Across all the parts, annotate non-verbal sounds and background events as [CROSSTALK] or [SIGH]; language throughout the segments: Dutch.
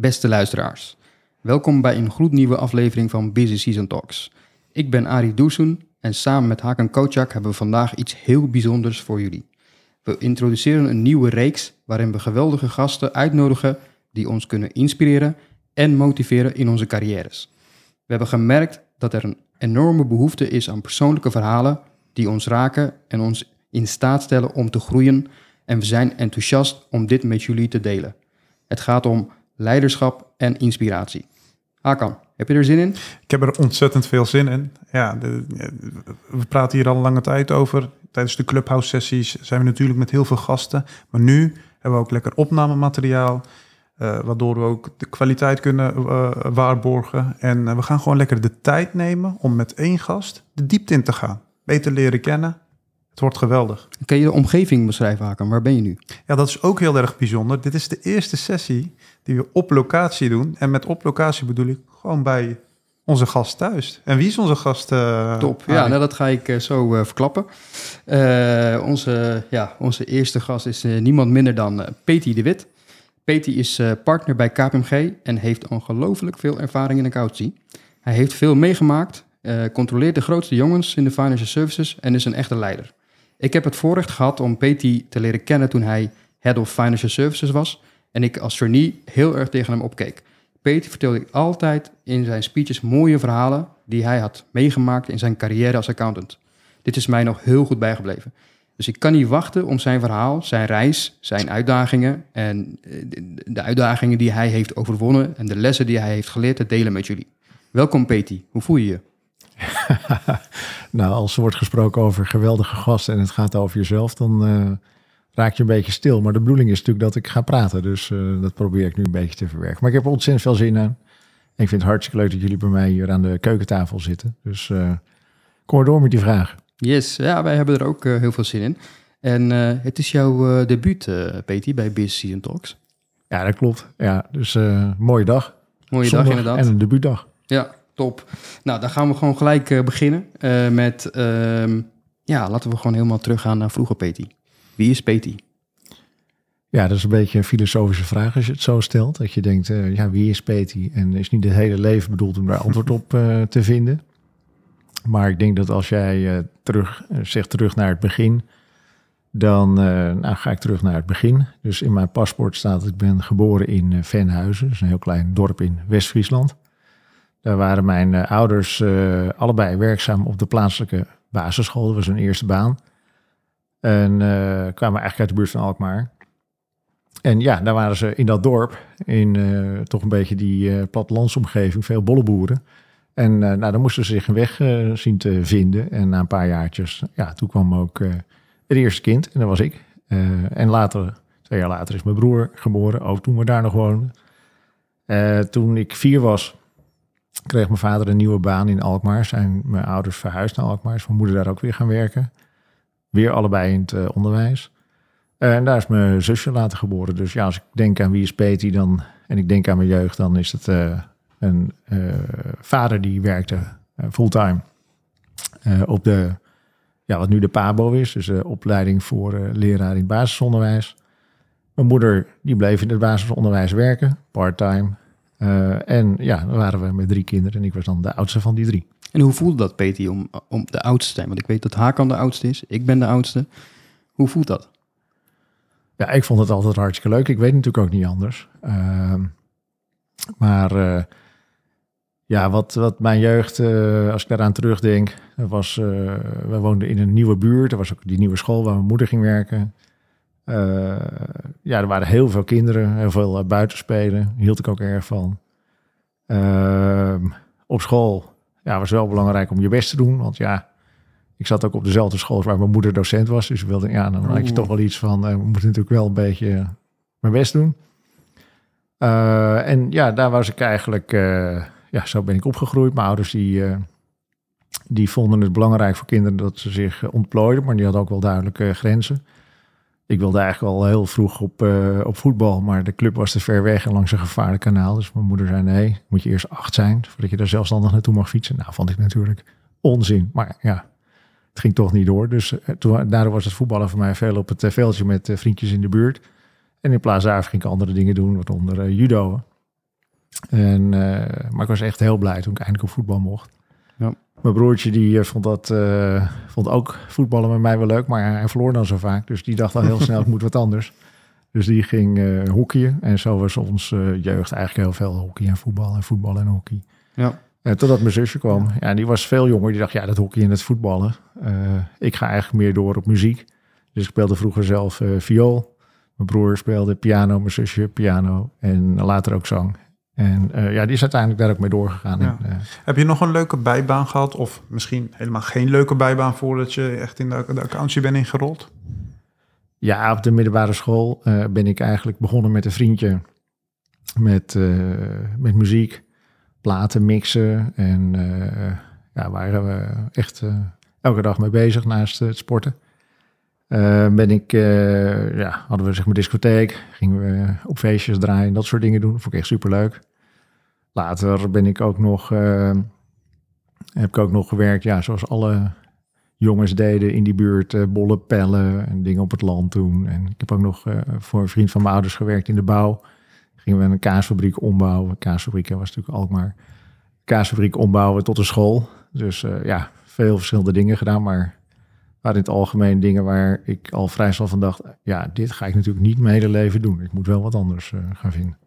Beste luisteraars, welkom bij een gloednieuwe aflevering van Busy Season Talks. Ik ben Arie Doesoen en samen met Hakan Kocak hebben we vandaag iets heel bijzonders voor jullie. We introduceren een nieuwe reeks waarin we geweldige gasten uitnodigen die ons kunnen inspireren en motiveren in onze carrières. We hebben gemerkt dat er een enorme behoefte is aan persoonlijke verhalen die ons raken en ons in staat stellen om te groeien en we zijn enthousiast om dit met jullie te delen. Het gaat om leiderschap en inspiratie. Hakan, heb je er zin in? Ik heb er ontzettend veel zin in. Ja, we praten hier al lange tijd over. Tijdens de clubhouse sessies zijn we natuurlijk met heel veel gasten. Maar nu hebben we ook lekker opnamemateriaal. Uh, waardoor we ook de kwaliteit kunnen uh, waarborgen. En uh, we gaan gewoon lekker de tijd nemen om met één gast de diepte in te gaan. Beter leren kennen. Het wordt geweldig. Kun je de omgeving beschrijven, Hakan? Waar ben je nu? Ja, dat is ook heel erg bijzonder. Dit is de eerste sessie die we op locatie doen. En met op locatie bedoel ik gewoon bij onze gast thuis. En wie is onze gast? Uh, Top. Ja, nou, dat ga ik uh, zo uh, verklappen. onze, ja, onze eerste gast is niemand minder dan Peti de Wit. Peti is partner bij KPMG en heeft ongelooflijk veel ervaring in accountancy. Hij heeft veel meegemaakt, controleert de grootste jongens in de financial services en is een echte leider. Ik heb het voorrecht gehad om Peti te leren kennen toen hij Head of Financial Services was en ik als trainee heel erg tegen hem opkeek. Peter vertelde altijd in zijn speeches mooie verhalen die hij had meegemaakt in zijn carrière als accountant. Dit is mij nog heel goed bijgebleven. Dus ik kan niet wachten om zijn verhaal, zijn reis, zijn uitdagingen en eh, de uitdagingen die hij heeft overwonnen en de lessen die hij heeft geleerd te delen met jullie. Welkom Peti, hoe voel je je? [LAUGHS] nou, als er wordt gesproken over geweldige gasten en het gaat over jezelf, dan uh, raak je een beetje stil. Maar de bedoeling is natuurlijk dat ik ga praten. Dus uh, dat probeer ik nu een beetje te verwerken. Maar ik heb er ontzettend veel zin aan. En ik vind het hartstikke leuk dat jullie bij mij hier aan de keukentafel zitten. Dus uh, kom maar door met die vragen. Yes, ja, wij hebben er ook heel veel zin in. En het is jouw debuut, Peter, bij Season Talks. Ja, dat klopt. Ja, dus mooie dag. Mooie Zondag dag inderdaad. En een debuutdag. Ja, Nou, dan gaan we gewoon gelijk uh, beginnen uh, met... Uh, ja, laten we gewoon helemaal teruggaan naar vroeger, Peti. Wie is Peti? Ja, dat is een beetje een filosofische vraag als je het zo stelt. Dat je denkt, uh, ja, wie is Peti? En is niet het hele leven bedoeld om daar antwoord op te vinden. Maar ik denk dat als jij terug, zegt terug naar het begin... Dan nou, ga ik terug naar het begin. Dus in mijn paspoort staat dat ik ben geboren in Venhuizen. Dat is een heel klein dorp in West-Friesland. Daar waren mijn uh, ouders uh, allebei werkzaam op de plaatselijke basisschool. Dat was hun eerste baan. En uh, kwamen eigenlijk uit de buurt van Alkmaar. En ja, daar waren ze in dat dorp, in toch een beetje die plattelandsomgeving, veel bolleboeren. En nou, dan moesten ze zich een weg zien te vinden. En na een paar jaartjes, ja, toen kwam ook het eerste kind. En dat was ik. en later, twee jaar later, is mijn broer geboren. Ook toen we daar nog woonden. toen ik vier was, kreeg mijn vader een nieuwe baan in Alkmaar. Zijn mijn ouders verhuisd naar Alkmaar. Is mijn moeder daar ook weer gaan werken. Weer allebei in het uh, onderwijs. Uh, en daar is mijn zusje later geboren. Dus ja, als ik denk aan wie is Peti dan, en ik denk aan mijn jeugd, dan is het uh, een vader die werkte fulltime op de, ja, wat nu de PABO is. Dus de opleiding voor leraar in het basisonderwijs. Mijn moeder die bleef in het basisonderwijs werken, part-time. Uh, en ja, dan waren we met drie kinderen en ik was dan de oudste van die drie. En hoe voelde dat, Peti, om, om de oudste te zijn? Want ik weet dat Hakan de oudste is, ik ben de oudste. Hoe voelt dat? Ja, ik vond het altijd hartstikke leuk. Ik weet natuurlijk ook niet anders. Uh, maar uh, ja, wat, wat mijn jeugd, uh, als ik daaraan terugdenk, was, we woonden in een nieuwe buurt. Er was ook die nieuwe school waar mijn moeder ging werken. Uh, ja, er waren heel veel kinderen, heel veel uh, buitenspelen. Hield ik ook erg van. Uh, op school ja, was wel belangrijk om je best te doen. Want ja, ik zat ook op dezelfde school waar mijn moeder docent was. Dus wilde, ja, dan had je toch wel iets van, we moeten natuurlijk wel een beetje mijn best doen. en ja, daar was ik eigenlijk, ja, zo ben ik opgegroeid. Mijn ouders die, die vonden het belangrijk voor kinderen dat ze zich ontplooiden. Maar die hadden ook wel duidelijke grenzen. Ik wilde eigenlijk al heel vroeg op, uh, op voetbal, maar de club was te ver weg en langs een gevaarlijk kanaal. Dus mijn moeder zei, nee, moet je eerst acht zijn, voordat je daar zelfstandig naartoe mag fietsen. Nou, vond ik natuurlijk onzin, maar ja, het ging toch niet door. Dus uh, toen, daardoor was het voetballen voor mij veel op het veldje met vriendjes in de buurt. En in plaats daarvan ging ik andere dingen doen, waaronder judo. En, eh, maar ik was echt heel blij toen ik eindelijk op voetbal mocht. Ja. Mijn broertje die eh, vond, dat, eh, vond ook voetballen met mij wel leuk, maar hij verloor dan zo vaak. Dus die dacht al heel snel, ik moet wat anders. Dus die ging eh hockeyen. En zo was ons jeugd eigenlijk heel veel hockey en voetbal en voetbal en hockey. Ja. Eh, totdat mijn zusje kwam. Ja, en die was veel jonger. Die dacht, ja, dat hockey en het voetballen. Ik ga eigenlijk meer door op muziek. Dus ik speelde vroeger zelf viool. Mijn broer speelde piano, mijn zusje piano. En later ook zang. En eh, ja, die is uiteindelijk daar ook mee doorgegaan. Ja. En, eh, Heb je nog een leuke bijbaan gehad? Of misschien helemaal geen leuke bijbaan voordat je echt in de, de accountie bent ingerold? Ja, op de middelbare school eh, ben ik eigenlijk begonnen met een vriendje met, met muziek, platen mixen. En ja, waren we echt elke dag mee bezig naast het sporten. Ben ik, ja, hadden we zeg maar discotheek, gingen we op feestjes draaien, dat soort dingen doen. Vond ik echt superleuk. Later ben ik ook nog, eh, heb ik ook nog gewerkt, ja, zoals alle jongens deden in die buurt eh, bollen pellen en dingen op het land doen. En ik heb ook nog eh, voor een vriend van mijn ouders gewerkt in de bouw. Gingen we een kaasfabriek ombouwen. Kaasfabriek was natuurlijk Alkmaar. Kaasfabriek ombouwen tot een school. Dus ja, veel verschillende dingen gedaan. Maar waren in het algemeen dingen waar ik al vrij snel van dacht... ja, dit ga ik natuurlijk niet mijn hele leven doen. Ik moet wel wat anders gaan vinden.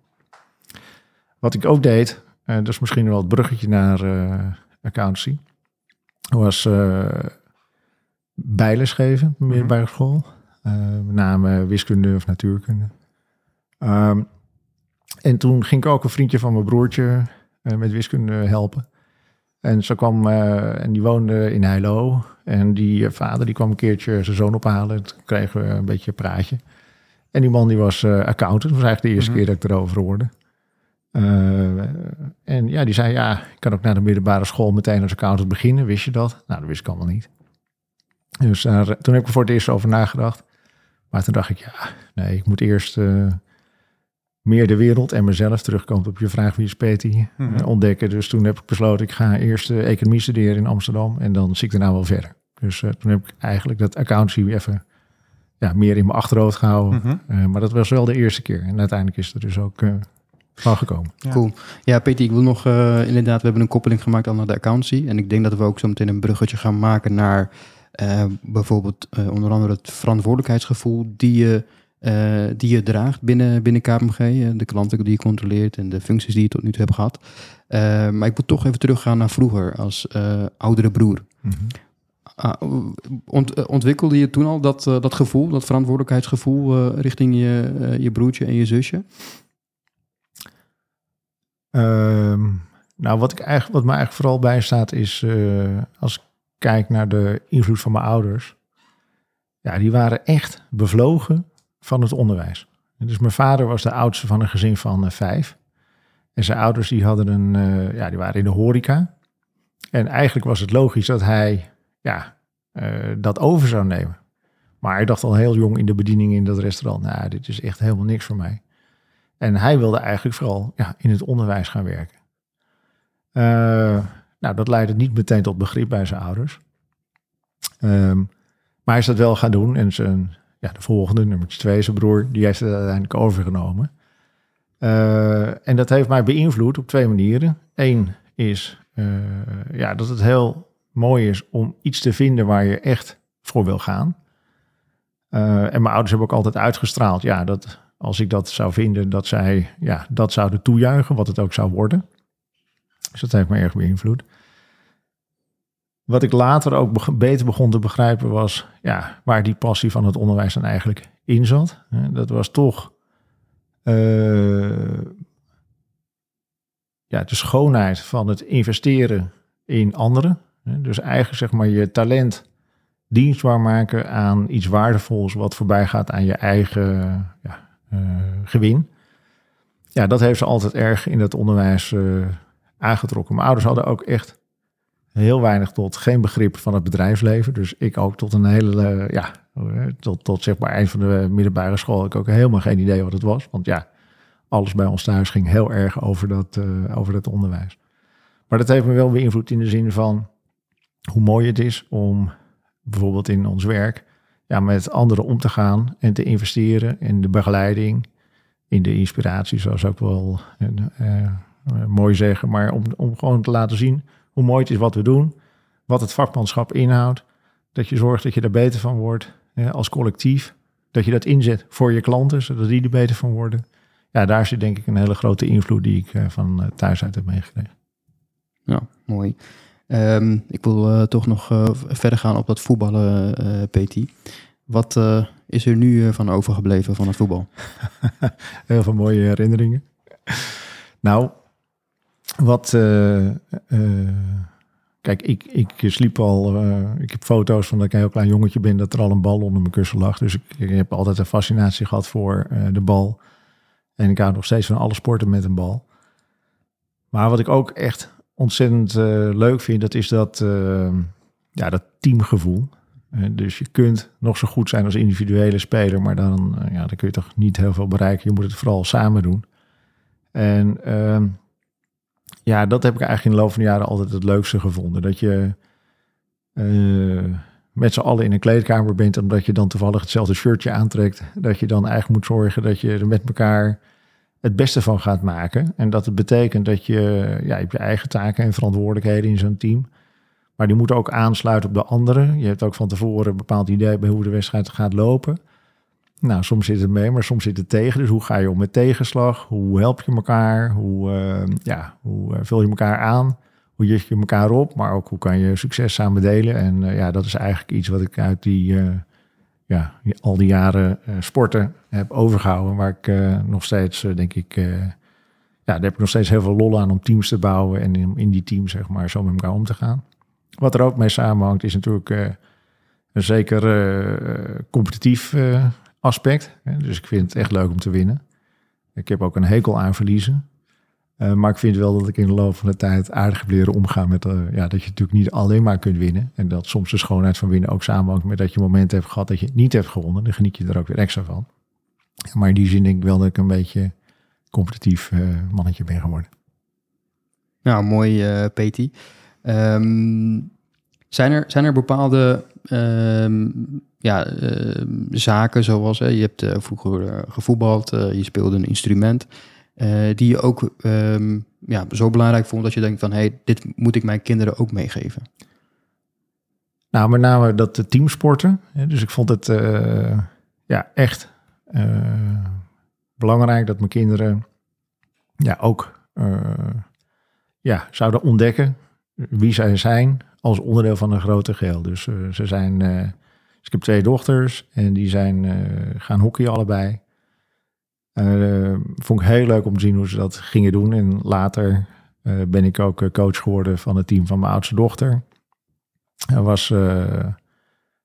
Wat ik ook deed, eh dat is misschien wel het bruggetje naar eh accountancy... was eh bijles geven de middelbare school. Met name wiskunde of natuurkunde. Ehm, en toen ging ik ook een vriendje van mijn broertje met wiskunde helpen. En zo kwam, en die woonde in Heilo. En die vader die kwam een keertje zijn zoon ophalen. Toen kregen we een beetje een praatje. En die man die was accountant. Dat was eigenlijk de eerste Mhm. keer dat ik erover hoorde. Eh, en ja, die zei, ja, ik kan ook naar de middelbare school meteen als accountant beginnen. Wist je dat? Nou, dat wist ik allemaal niet. Dus daar, toen heb ik er voor het eerst over nagedacht. Maar toen dacht ik, ja, nee, ik moet eerst eh, meer de wereld en mezelf terugkomen op je vraag wie is Peti Mhm. eh, ontdekken. Dus toen heb ik besloten, ik ga eerst eh, economie studeren in Amsterdam en dan zie ik daarna wel verder. Dus eh, toen heb ik eigenlijk dat accountancy even ja, meer in mijn achterhoofd gehouden. Mhm. Eh, maar dat was wel de eerste keer. En uiteindelijk is er dus ook eh, van gekomen. Ja. Cool. Ja, Peter, ik wil nog eh, inderdaad, we hebben een koppeling gemaakt aan naar de accountancy. En ik denk dat we ook zo meteen een bruggetje gaan maken naar eh, bijvoorbeeld eh, onder andere het verantwoordelijkheidsgevoel die je, eh, die je draagt binnen, binnen KPMG. de klanten die je controleert en de functies die je tot nu toe hebt gehad. Eh, maar ik wil toch even teruggaan naar vroeger als eh, oudere broer. Ah, ont- eh, ontwikkelde je toen al dat, dat gevoel, dat verantwoordelijkheidsgevoel eh, richting je, je broertje en je zusje? Ehm, nou, wat, ik eigenlijk, wat mij eigenlijk vooral bijstaat is, eh, als ik kijk naar de invloed van mijn ouders. Ja, die waren echt bevlogen van het onderwijs. Dus mijn vader was de oudste van een gezin van eh, vijf. En zijn ouders die hadden een, eh, ja, die waren in de horeca. En eigenlijk was het logisch dat hij ja, dat over zou nemen. Maar hij dacht al heel jong in de bediening in dat restaurant, nou, dit is echt helemaal niks voor mij. En hij wilde eigenlijk vooral ja, in het onderwijs gaan werken. Eh, nou, dat leidde niet meteen tot begrip bij zijn ouders. Ehm, maar hij is dat wel gaan doen. En zijn, ja, de volgende, nummer twee, zijn broer, die heeft het uiteindelijk overgenomen. Eh, en dat heeft mij beïnvloed op twee manieren. Eén is eh, ja, dat het heel mooi is om iets te vinden waar je echt voor wil gaan. En mijn ouders hebben ook altijd uitgestraald, ja, dat als ik dat zou vinden, dat zij ja, dat zouden toejuichen, wat het ook zou worden. Dus dat heeft me erg beïnvloed. Wat ik later ook beter begon te begrijpen was ja, waar die passie van het onderwijs dan eigenlijk in zat. Dat was toch eh, ja, de schoonheid van het investeren in anderen. Dus eigenlijk zeg maar je talent dienstbaar maken aan iets waardevols wat voorbij gaat aan je eigen ja, gewin. Ja, dat heeft ze altijd erg in het onderwijs eh, aangetrokken. Mijn ouders hadden ook echt heel weinig tot geen begrip van het bedrijfsleven. Dus ik ook tot een hele, eh, ja, eh, tot, tot zeg maar eind van de middelbare school. Ik ook helemaal geen idee wat het was. Want ja, alles bij ons thuis ging heel erg over dat, eh, over dat onderwijs. Maar dat heeft me wel beïnvloed in de zin van hoe mooi het is om bijvoorbeeld in ons werk ja, met anderen om te gaan en te investeren in de begeleiding, in de inspiratie, zoals ook wel eh, eh, mooi zeggen, maar om, om gewoon te laten zien hoe mooi het is wat we doen, wat het vakmanschap inhoudt, dat je zorgt dat je daar beter van wordt als collectief, dat je dat inzet voor je klanten, zodat die er beter van worden. Ja, daar zit denk ik een hele grote invloed die ik eh, van thuis uit heb meegekregen. Ja, mooi. Ehm, ik wil eh, toch nog eh, verder gaan op dat voetballen, eh PT. Wat is er nu van overgebleven van het voetbal? [LAUGHS] Heel veel mooie herinneringen. Nou, wat. kijk, ik, ik sliep al. ik heb foto's van dat ik een heel klein jongetje ben. dat er al een bal onder mijn kussen lag. Dus ik, ik heb altijd een fascinatie gehad voor de bal. En ik hou nog steeds van alle sporten met een bal. Maar wat ik ook echt ontzettend eh, leuk vind. dat is dat, eh, ja, dat teamgevoel. Eh, dus je kunt nog zo goed zijn als individuele speler, maar dan, ja, dan kun je toch niet heel veel bereiken. Je moet het vooral samen doen. En ehm, ja, dat heb ik eigenlijk in de loop van de jaren altijd het leukste gevonden. Dat je met z'n allen in een kleedkamer bent, omdat je dan toevallig hetzelfde shirtje aantrekt. Dat je dan eigenlijk moet zorgen dat je er met elkaar het beste van gaat maken. En dat het betekent dat je, ja, je hebt je eigen taken en verantwoordelijkheden in zo'n team. Maar die moeten ook aansluiten op de anderen. Je hebt ook van tevoren een bepaald idee bij hoe de wedstrijd gaat lopen. Nou, soms zit het mee, maar soms zit het tegen. Dus hoe ga je om met tegenslag? Hoe help je elkaar? Hoe, eh, ja, hoe eh, vul je elkaar aan? Hoe jut je elkaar op? Maar ook hoe kan je succes samen delen? En eh, ja, dat is eigenlijk iets wat ik uit die, ja, al die jaren eh, sporten heb overgehouden. Waar ik eh, nog steeds, eh, denk ik, ja, daar heb ik nog steeds heel veel lol aan om teams te bouwen. En in, in die teams, zeg maar, zo met elkaar om te gaan. Wat er ook mee samenhangt, is natuurlijk een zeker competitief aspect. Hè. Dus ik vind het echt leuk om te winnen. Ik heb ook een hekel aan verliezen. Eh, maar ik vind wel dat ik in de loop van de tijd aardig heb leren omgaan met eh, ja, dat je natuurlijk niet alleen maar kunt winnen. En dat soms de schoonheid van winnen ook samenhangt met dat je momenten hebt gehad dat je het niet hebt gewonnen. Dan geniet je er ook weer extra van. Maar in die zin denk ik wel dat ik een beetje competitief eh, mannetje ben geworden. Nou, mooi, Peti. Ehm, zijn, er, zijn er bepaalde ehm, ja, ehm, zaken zoals je hebt vroeger gevoetbald, je speelde een instrument, eh, die je ook ehm, ja, zo belangrijk vond dat je denkt van hé, hey, dit moet ik mijn kinderen ook meegeven. Nou, met name dat de teamsporten. Dus ik vond het eh, ja, echt eh, belangrijk dat mijn kinderen ja, ook ja, zouden ontdekken wie zij zijn als onderdeel van een groter geheel. Dus ze zijn, dus ik heb twee dochters en die zijn gaan hockeyen allebei. Eh, vond ik heel leuk om te zien hoe ze dat gingen doen. En later eh, ben ik ook eh, coach geworden van het team van mijn oudste dochter. Het was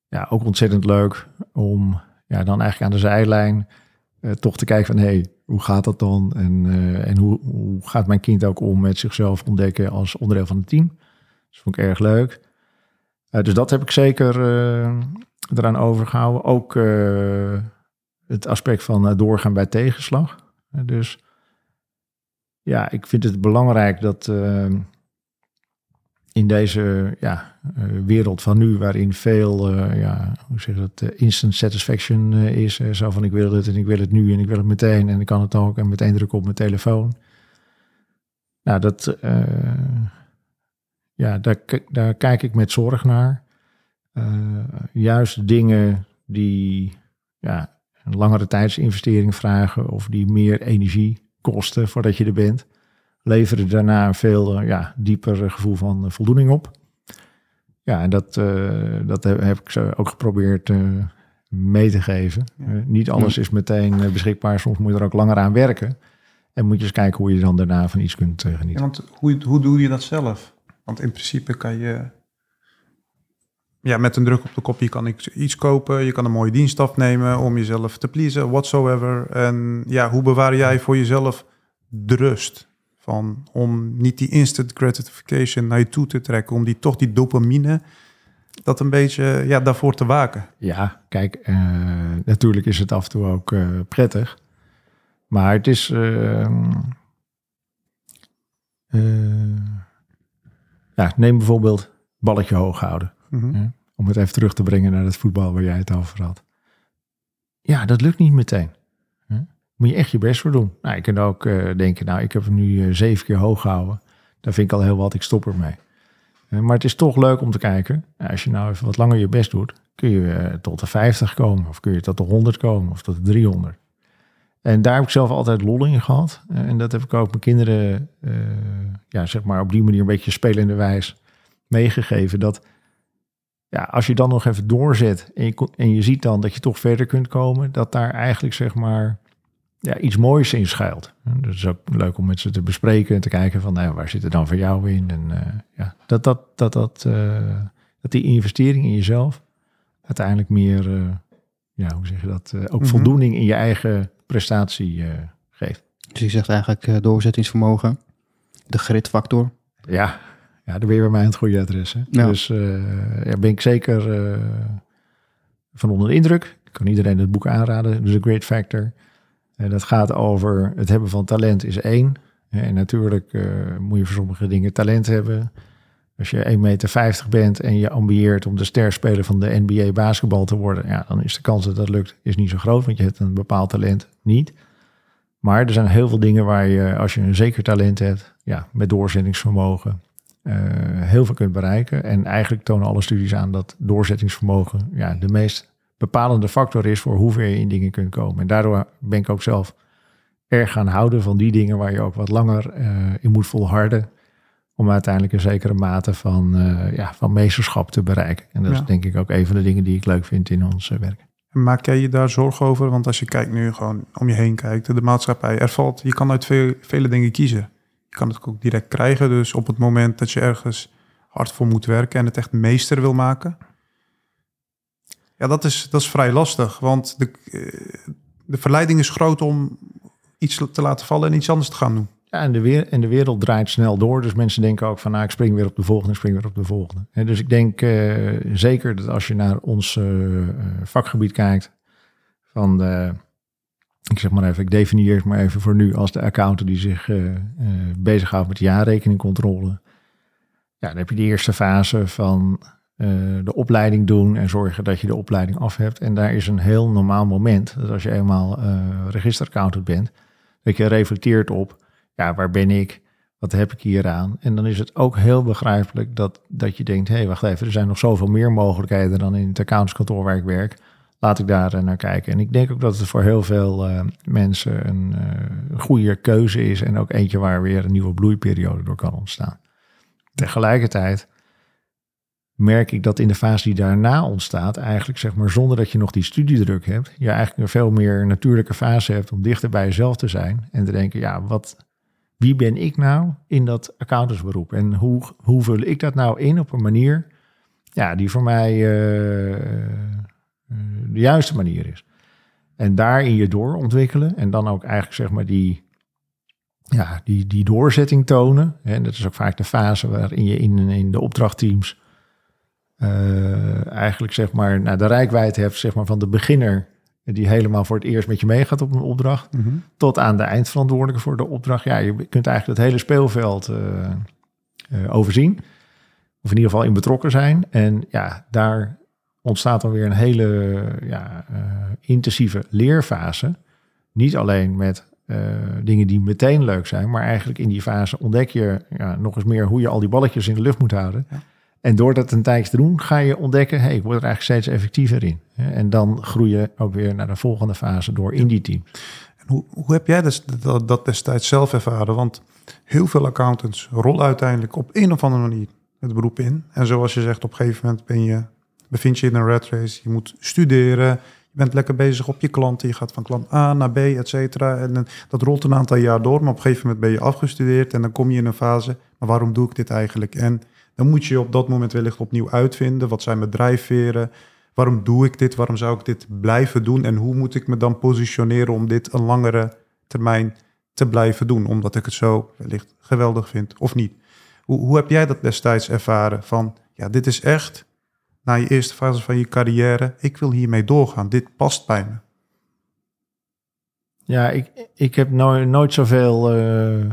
ja, ook ontzettend leuk om ja, dan eigenlijk aan de zijlijn toch te kijken van... hé, hey, hoe gaat dat dan? En, en hoe, hoe gaat mijn kind ook om met zichzelf ontdekken als onderdeel van het team? Dat vond ik erg leuk. Dus dat heb ik zeker eraan overgehouden. Ook het aspect van eh, doorgaan bij tegenslag. Eh, dus ja, ik vind het belangrijk dat eh, in deze ja, eh, wereld van nu, waarin veel, ja, hoe zeg dat, instant satisfaction is. zo van ik wil het en ik wil het nu en ik wil het meteen en ik kan het ook en meteen druk op mijn telefoon. Nou, dat, ja, daar, daar kijk ik met zorg naar. Juist dingen die ja, een langere tijdsinvestering vragen of die meer energie kosten voordat je er bent, leveren daarna een veel eh, ja, dieper gevoel van eh, voldoening op. Ja, en dat, eh, dat heb, heb ik zo ook geprobeerd eh, mee te geven. Ja. Niet alles is meteen beschikbaar, soms moet je er ook langer aan werken. En moet je eens kijken hoe je dan daarna van iets kunt eh, Ja, genieten. want hoe, hoe doe je dat zelf? Want in principe kan je... Ja, met een druk op de kop, je kan iets- iets kopen. Je kan een mooie dienst afnemen om jezelf te pleasen, whatsoever. En ja, hoe bewaar jij voor jezelf de rust? Van, om niet die instant gratification naar je toe te trekken. Om die toch die dopamine, dat een beetje, ja, daarvoor te waken. Ja, kijk, eh, natuurlijk is het af en toe ook eh, prettig. Maar het is. eh, ja, neem bijvoorbeeld balletje hoog houden. Mhm. Om het even terug te brengen naar het voetbal waar jij het over had. Ja, dat lukt niet meteen. moet je echt je best voor doen. Nou, je kunt ook eh, denken, nou, ik heb hem nu eh, zeven keer hoog gehouden. Daar vind ik al heel wat, ik stop ermee. Maar het is toch leuk om te kijken. Nou, als je nou even wat langer je best doet, kun je tot de 50 komen. Of kun je tot de 100 komen, of tot de 300. En daar heb ik zelf altijd lol in gehad. en dat heb ik ook mijn kinderen, ja, zeg maar op die manier een beetje spelende wijs meegegeven. Dat ja, als je dan nog even doorzet en je, en je ziet dan dat je toch verder kunt komen, dat daar eigenlijk zeg maar ja, iets moois in schuilt. Dus het is ook leuk om met ze te bespreken en te kijken van nou, waar zit er dan voor jou in. En uh, ja, dat, dat, dat, dat, uh, dat die investering in jezelf uiteindelijk meer, uh, ja, hoe zeg je dat, ook mm -hmm. voldoening in je eigen prestatie geeft. Dus je zegt eigenlijk doorzettingsvermogen, de gridfactor. Ja, ja, dan ben je bij mij aan het goede adres. Hè? Ja. Dus ja, ben ik zeker van onder de indruk. Ik kan iedereen het boek aanraden, dus The Great Factor. En dat gaat over het hebben van talent is één. En natuurlijk uh, moet je voor sommige dingen talent hebben. Als je 1,50 meter bent en je ambieert om de sterspeler van de NBA basketbal te worden, ja, dan is de kans dat dat lukt is niet zo groot, want je hebt een bepaald talent niet. Maar er zijn heel veel dingen waar je, als je een zeker talent hebt, ja, met doorzettingsvermogen, uh, heel veel kunt bereiken. En eigenlijk tonen alle studies aan dat doorzettingsvermogen ja, de meest bepalende factor is voor hoe ver je in dingen kunt komen. En daardoor ben ik ook zelf erg gaan houden van die dingen waar je ook wat langer uh, in moet volharden. Om uiteindelijk een zekere mate van, uh, ja, van meesterschap te bereiken. En dat ja. is denk ik ook een van de dingen die ik leuk vind in ons werk. Maak jij je daar zorgen over? Want als je kijkt nu gewoon om je heen kijkt, de maatschappij, er valt, je kan uit veel, vele dingen kiezen. Je kan het ook direct krijgen. Dus op het moment dat je ergens hard voor moet werken en het echt meester wil maken, ja, dat is, dat is vrij lastig. Want de, eh, de verleiding is groot om iets te laten vallen en iets anders te gaan doen. Ja, en de, weer, en de wereld draait snel door. Dus mensen denken ook van, nou, ik spring weer op de volgende, ik spring weer op de volgende. En dus ik denk uh, zeker dat als je naar ons uh, vakgebied kijkt, van de, ik zeg maar even, ik definieer het maar even voor nu als de accountant die zich uh, bezighoudt met jaarrekeningcontrole. Ja, dan heb je de eerste fase van uh, de opleiding doen en zorgen dat je de opleiding af hebt. En daar is een heel normaal moment, dat als je eenmaal uh, registeraccountant bent, dat je reflecteert op, ja, waar ben ik? Wat heb ik hier aan? En dan is het ook heel begrijpelijk dat, dat je denkt, hé, hey, wacht even, er zijn nog zoveel meer mogelijkheden dan in het accountantskantoor waar ik werk. Laat ik daar uh, naar kijken. En ik denk ook dat het voor heel veel mensen een goede keuze is en ook eentje waar weer een nieuwe bloeiperiode door kan ontstaan. Tegelijkertijd merk ik dat in de fase die daarna ontstaat, eigenlijk zeg maar zonder dat je nog die studiedruk hebt, je eigenlijk een veel meer natuurlijke fase hebt om dichter bij jezelf te zijn en te denken, ja, wat, wie ben ik nou in dat accountantsberoep en hoe, hoe vul ik dat nou in op een manier ja, die voor mij de juiste manier is. En daarin je doorontwikkelen en dan ook eigenlijk zeg maar die, ja, die, die doorzetting tonen. En dat is ook vaak de fase waarin je in, in de opdrachtteams uh, eigenlijk zeg maar nou, de rijkwijde hebt zeg maar, van de beginner die helemaal voor het eerst met je meegaat op een opdracht, mm -hmm. tot aan de eindverantwoordelijke voor de opdracht. Ja, je kunt eigenlijk het hele speelveld uh, uh, overzien, of in ieder geval in betrokken zijn. En ja, daar ontstaat dan weer een hele ja, intensieve leerfase. Niet alleen met dingen die meteen leuk zijn, maar eigenlijk in die fase ontdek je ja, nog eens meer hoe je al die balletjes in de lucht moet houden. Ja. En door dat een tijdje te doen, ga je ontdekken, hey, ik word er eigenlijk steeds effectiever in. En dan groei je ook weer naar de volgende fase door in die team. En hoe, hoe heb jij dus dat, dat destijds zelf ervaren? Want heel veel accountants rollen uiteindelijk op een of andere manier het beroep in. En zoals je zegt, op een gegeven moment ben je, bevind je in een rat race. Je moet studeren, je bent lekker bezig op je klanten. Je gaat van klant A naar B, et cetera. En dat rolt een aantal jaar door, maar op een gegeven moment ben je afgestudeerd. En dan kom je in een fase, maar waarom doe ik dit eigenlijk? En dan moet je op dat moment wellicht opnieuw uitvinden. Wat zijn mijn drijfveren? Waarom doe ik dit? Waarom zou ik dit blijven doen? En hoe moet ik me dan positioneren om dit een langere termijn te blijven doen? Omdat ik het zo wellicht geweldig vind of niet. Hoe, hoe heb jij dat destijds ervaren? Van ja, dit is echt na je eerste fase van je carrière. Ik wil hiermee doorgaan. Dit past bij me. Ja, ik, ik heb nooit, nooit zoveel uh,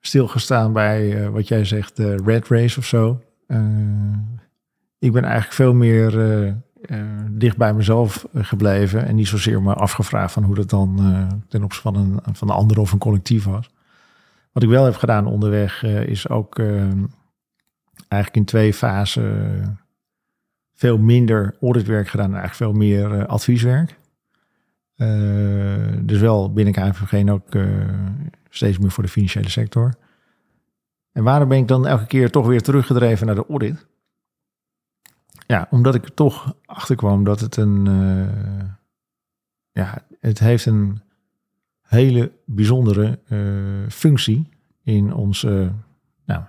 stilgestaan bij uh, wat jij zegt, de red race of zo. Uh, ik ben eigenlijk veel meer uh, uh, dicht bij mezelf gebleven en niet zozeer me afgevraagd van hoe dat dan uh, ten opzichte van een, van een ander of een collectief was. Wat ik wel heb gedaan onderweg is ook eigenlijk in twee fasen veel minder auditwerk gedaan en eigenlijk veel meer advieswerk. dus wel binnen KNVG ook steeds meer voor de financiële sector. En waarom ben ik dan elke keer toch weer teruggedreven naar de audit? Ja, omdat ik er toch achterkwam dat het een. Ja, het heeft een hele bijzondere functie in onze nou,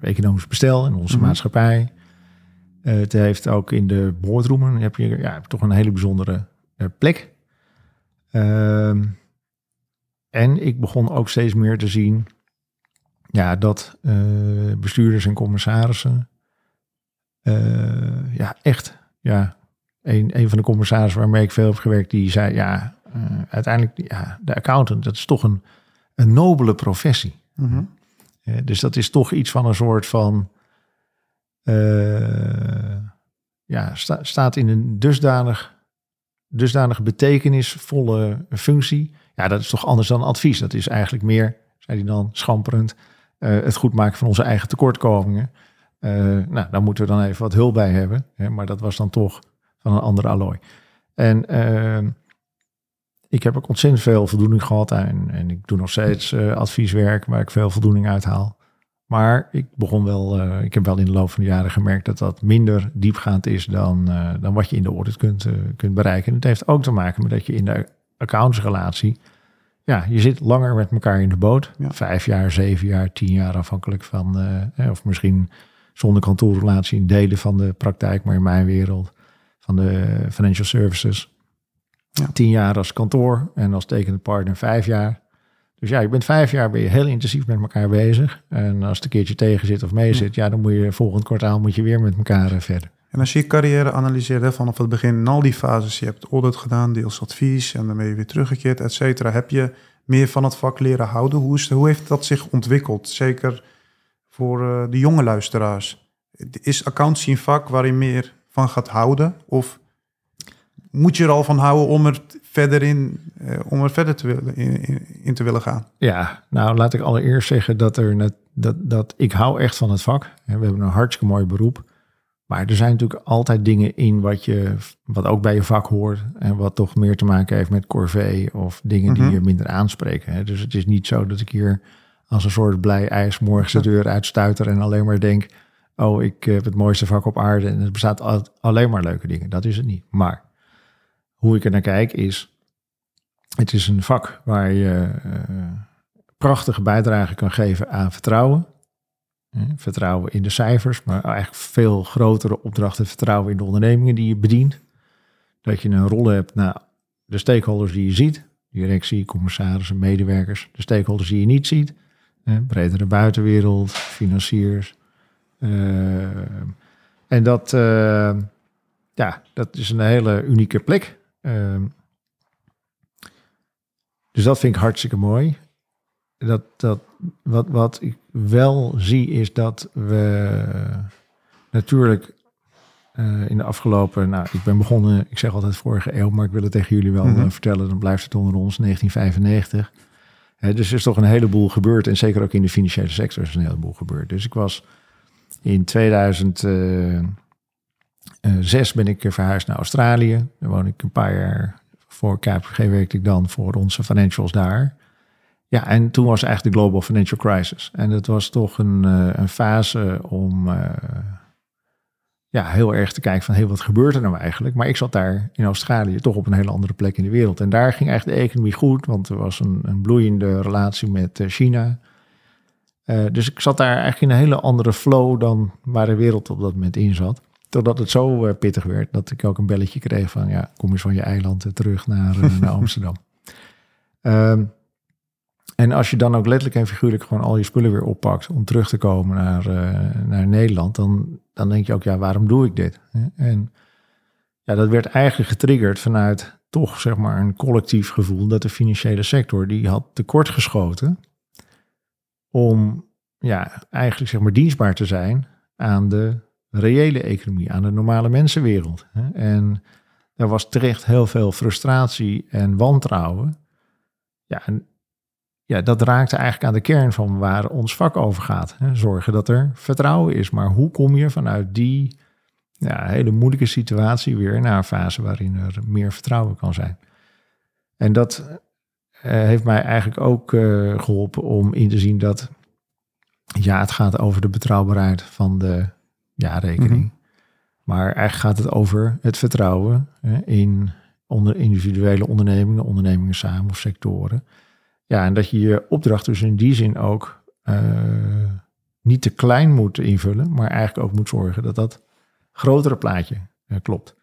economisch bestel, in onze mm -hmm. maatschappij. Het heeft ook in de boardroomen heb je ja, toch een hele bijzondere plek. Ehm, en ik begon ook steeds meer te zien ja, dat bestuurders en commissarissen uh, ja, echt, ja, een, een van de commissarissen waarmee ik veel heb gewerkt, die zei, ja, uh, uiteindelijk, ja, de accountant, dat is toch een, een nobele professie. Mm -hmm. uh, dus dat is toch iets van een soort van, ja, sta, staat in een dusdanig, dusdanig betekenisvolle functie. Ja, dat is toch anders dan advies. Dat is eigenlijk meer, zei hij dan, schamperend, het goed maken van onze eigen tekortkomingen. Uh, nou, daar moeten we dan even wat hulp bij hebben. Hè, maar dat was dan toch van een andere allooi. En uh, ik heb ook ontzettend veel voldoening gehad. En, en ik doe nog steeds advieswerk waar ik veel voldoening uit haal. Maar ik begon wel, uh, ik heb wel in de loop van de jaren gemerkt dat dat minder diepgaand is dan, dan wat je in de audit kunt, kunt bereiken. En het heeft ook te maken met dat je in de accountsrelatie, ja, je zit langer met elkaar in de boot. Ja. Vijf jaar, zeven jaar, tien jaar afhankelijk van, of misschien zonder kantoorrelatie in delen van de praktijk, maar in mijn wereld van de financial services. Ja. Tien jaar als kantoor en als tekende partner vijf jaar. Dus ja, je bent vijf jaar ben je heel intensief met elkaar bezig. En als het een keertje tegen zit of mee zit, ja, dan moet je volgend kwartaal moet je weer met elkaar eh, verder. En als je je carrière analyseert vanaf het begin in al die fases, je hebt audit gedaan, deels advies en dan ben je weer teruggekeerd, et cetera. Heb je meer van het vak leren houden? Hoe, is, hoe heeft dat zich ontwikkeld? Zeker voor uh, de jonge luisteraars? Is accountancy een vak waar je meer van gaat houden? Of moet je er al van houden om er verder in, uh, om er verder te willen, in, in, te willen gaan? Ja, nou laat ik allereerst zeggen dat, er net, dat, dat ik hou echt van het vak. We hebben een hartstikke mooi beroep. Maar er zijn natuurlijk altijd dingen in wat, je, wat ook bij je vak hoort. En wat toch meer te maken heeft met corvée of dingen die mhm. je minder aanspreken. Dus het is niet zo dat ik hier als een soort blij ijs morgens de deur uitstuiter en alleen maar denk, oh, ik heb het mooiste vak op aarde en het bestaat alleen maar leuke dingen. Dat is het niet. Maar hoe ik er naar kijk is, het is een vak waar je uh, prachtige bijdrage kan geven aan vertrouwen. Vertrouwen in de cijfers, maar eigenlijk veel grotere opdrachten vertrouwen in de ondernemingen die je bedient. Dat je een rol hebt naar de stakeholders die je ziet, directie, commissarissen, medewerkers, de stakeholders die je niet ziet, bredere buitenwereld, financiers. Uh, en dat, uh, ja, dat is een hele unieke plek. Uh, dus dat vind ik hartstikke mooi. Dat, dat, wat, wat ik wel zie is dat we natuurlijk in de afgelopen, nou, ik ben begonnen, ik zeg altijd vorige eeuw, maar ik wil het tegen jullie wel mm -hmm. vertellen, dan blijft het onder ons 1995 dus er is toch een heleboel gebeurd. En zeker ook in de financiële sector is een heleboel gebeurd. Dus ik was in 2006 eh, ben ik verhuisd naar Australië. Daar woon ik een paar jaar. Voor KPG werkte ik dan voor onze financials daar. Ja, en toen was eigenlijk de Global Financial Crisis. En dat was toch een, eh, een fase om ja, heel erg te kijken van, hey, wat gebeurt er nou eigenlijk? Maar ik zat daar in Australië toch op een hele andere plek in de wereld. En daar ging eigenlijk de economie goed, want er was een, een bloeiende relatie met eh, China. Dus ik zat daar eigenlijk in een hele andere flow dan waar de wereld op dat moment in zat. Totdat het zo uh, pittig werd dat ik ook een belletje kreeg van, ja, kom eens van je eiland terug naar, naar [LAUGHS] Amsterdam. Um, En als je dan ook letterlijk en figuurlijk gewoon al je spullen weer oppakt om terug te komen naar, uh, naar Nederland, dan, dan denk je ook, ja, waarom doe ik dit? En ja, dat werd eigenlijk getriggerd vanuit toch zeg maar een collectief gevoel dat de financiële sector die had tekortgeschoten om ja, eigenlijk zeg maar dienstbaar te zijn aan de reële economie, aan de normale mensenwereld. En er was terecht heel veel frustratie en wantrouwen. Ja, en ja, dat raakte eigenlijk aan de kern van waar ons vak over gaat. Zorgen dat er vertrouwen is. Maar hoe kom je vanuit die ja, hele moeilijke situatie weer naar een fase waarin er meer vertrouwen kan zijn? En dat uh, heeft mij eigenlijk ook uh, geholpen om in te zien dat ja, het gaat over de betrouwbaarheid van de jaarrekening. Mm -hmm. Maar eigenlijk gaat het over het vertrouwen hè, in onder individuele ondernemingen, ondernemingen samen of sectoren. Ja, en dat je je opdracht dus in die zin ook uh, niet te klein moet invullen, maar eigenlijk ook moet zorgen dat dat grotere plaatje uh, klopt.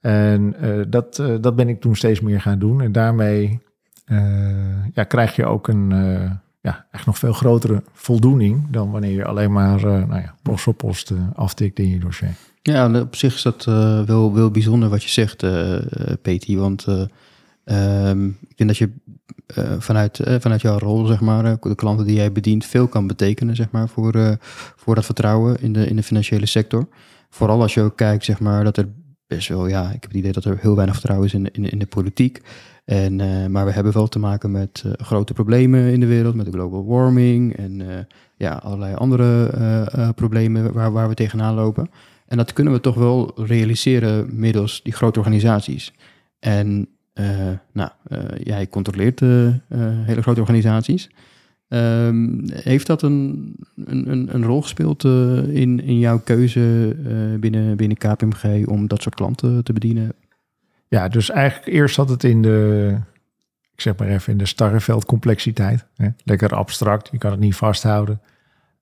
En uh, dat, dat ben ik toen steeds meer gaan doen. En daarmee ja, krijg je ook een ja, echt nog veel grotere voldoening dan wanneer je alleen maar nou ja, post op post aftikt in je dossier. Ja, op zich is dat uh, wel, wel bijzonder wat je zegt, uh, Peti. Want uh, um, ik denk dat je vanuit, vanuit jouw rol, zeg maar, de klanten die jij bedient, veel kan betekenen, zeg maar, voor, voor dat vertrouwen in de, in de financiële sector. Vooral als je ook kijkt, zeg maar, dat er best wel, ja, ik heb het idee dat er heel weinig vertrouwen is in, in, in de politiek. En, maar we hebben wel te maken met grote problemen in de wereld, met de global warming en ja, allerlei andere problemen waar, waar we tegenaan lopen. En dat kunnen we toch wel realiseren middels die grote organisaties. En nou, jij controleert hele grote organisaties. Um, heeft dat een, een, een rol gespeeld in, in jouw keuze binnen, binnen KPMG om dat soort klanten te bedienen? Ja, dus eigenlijk eerst zat het in de, ik zeg maar even, in de starreveld complexiteit. Hè? Lekker abstract, je kan het niet vasthouden.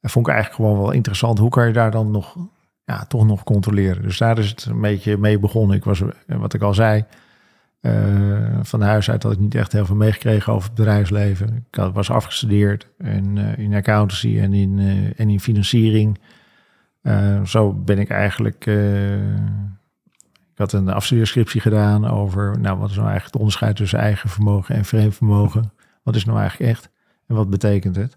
Dat vond ik eigenlijk gewoon wel interessant. Hoe kan je daar dan nog ja, toch nog controleren. Dus daar is het een beetje mee begonnen. Ik was, wat ik al zei, uh, van huis uit had ik niet echt heel veel meegekregen over het bedrijfsleven. Ik had, was afgestudeerd in, uh, in accountancy en in, en in financiering. zo ben ik eigenlijk... ik had een afstudeerscriptie gedaan over... Nou, wat is nou eigenlijk het onderscheid tussen eigen vermogen en vreemd vermogen? Wat is nou eigenlijk echt? En wat betekent het?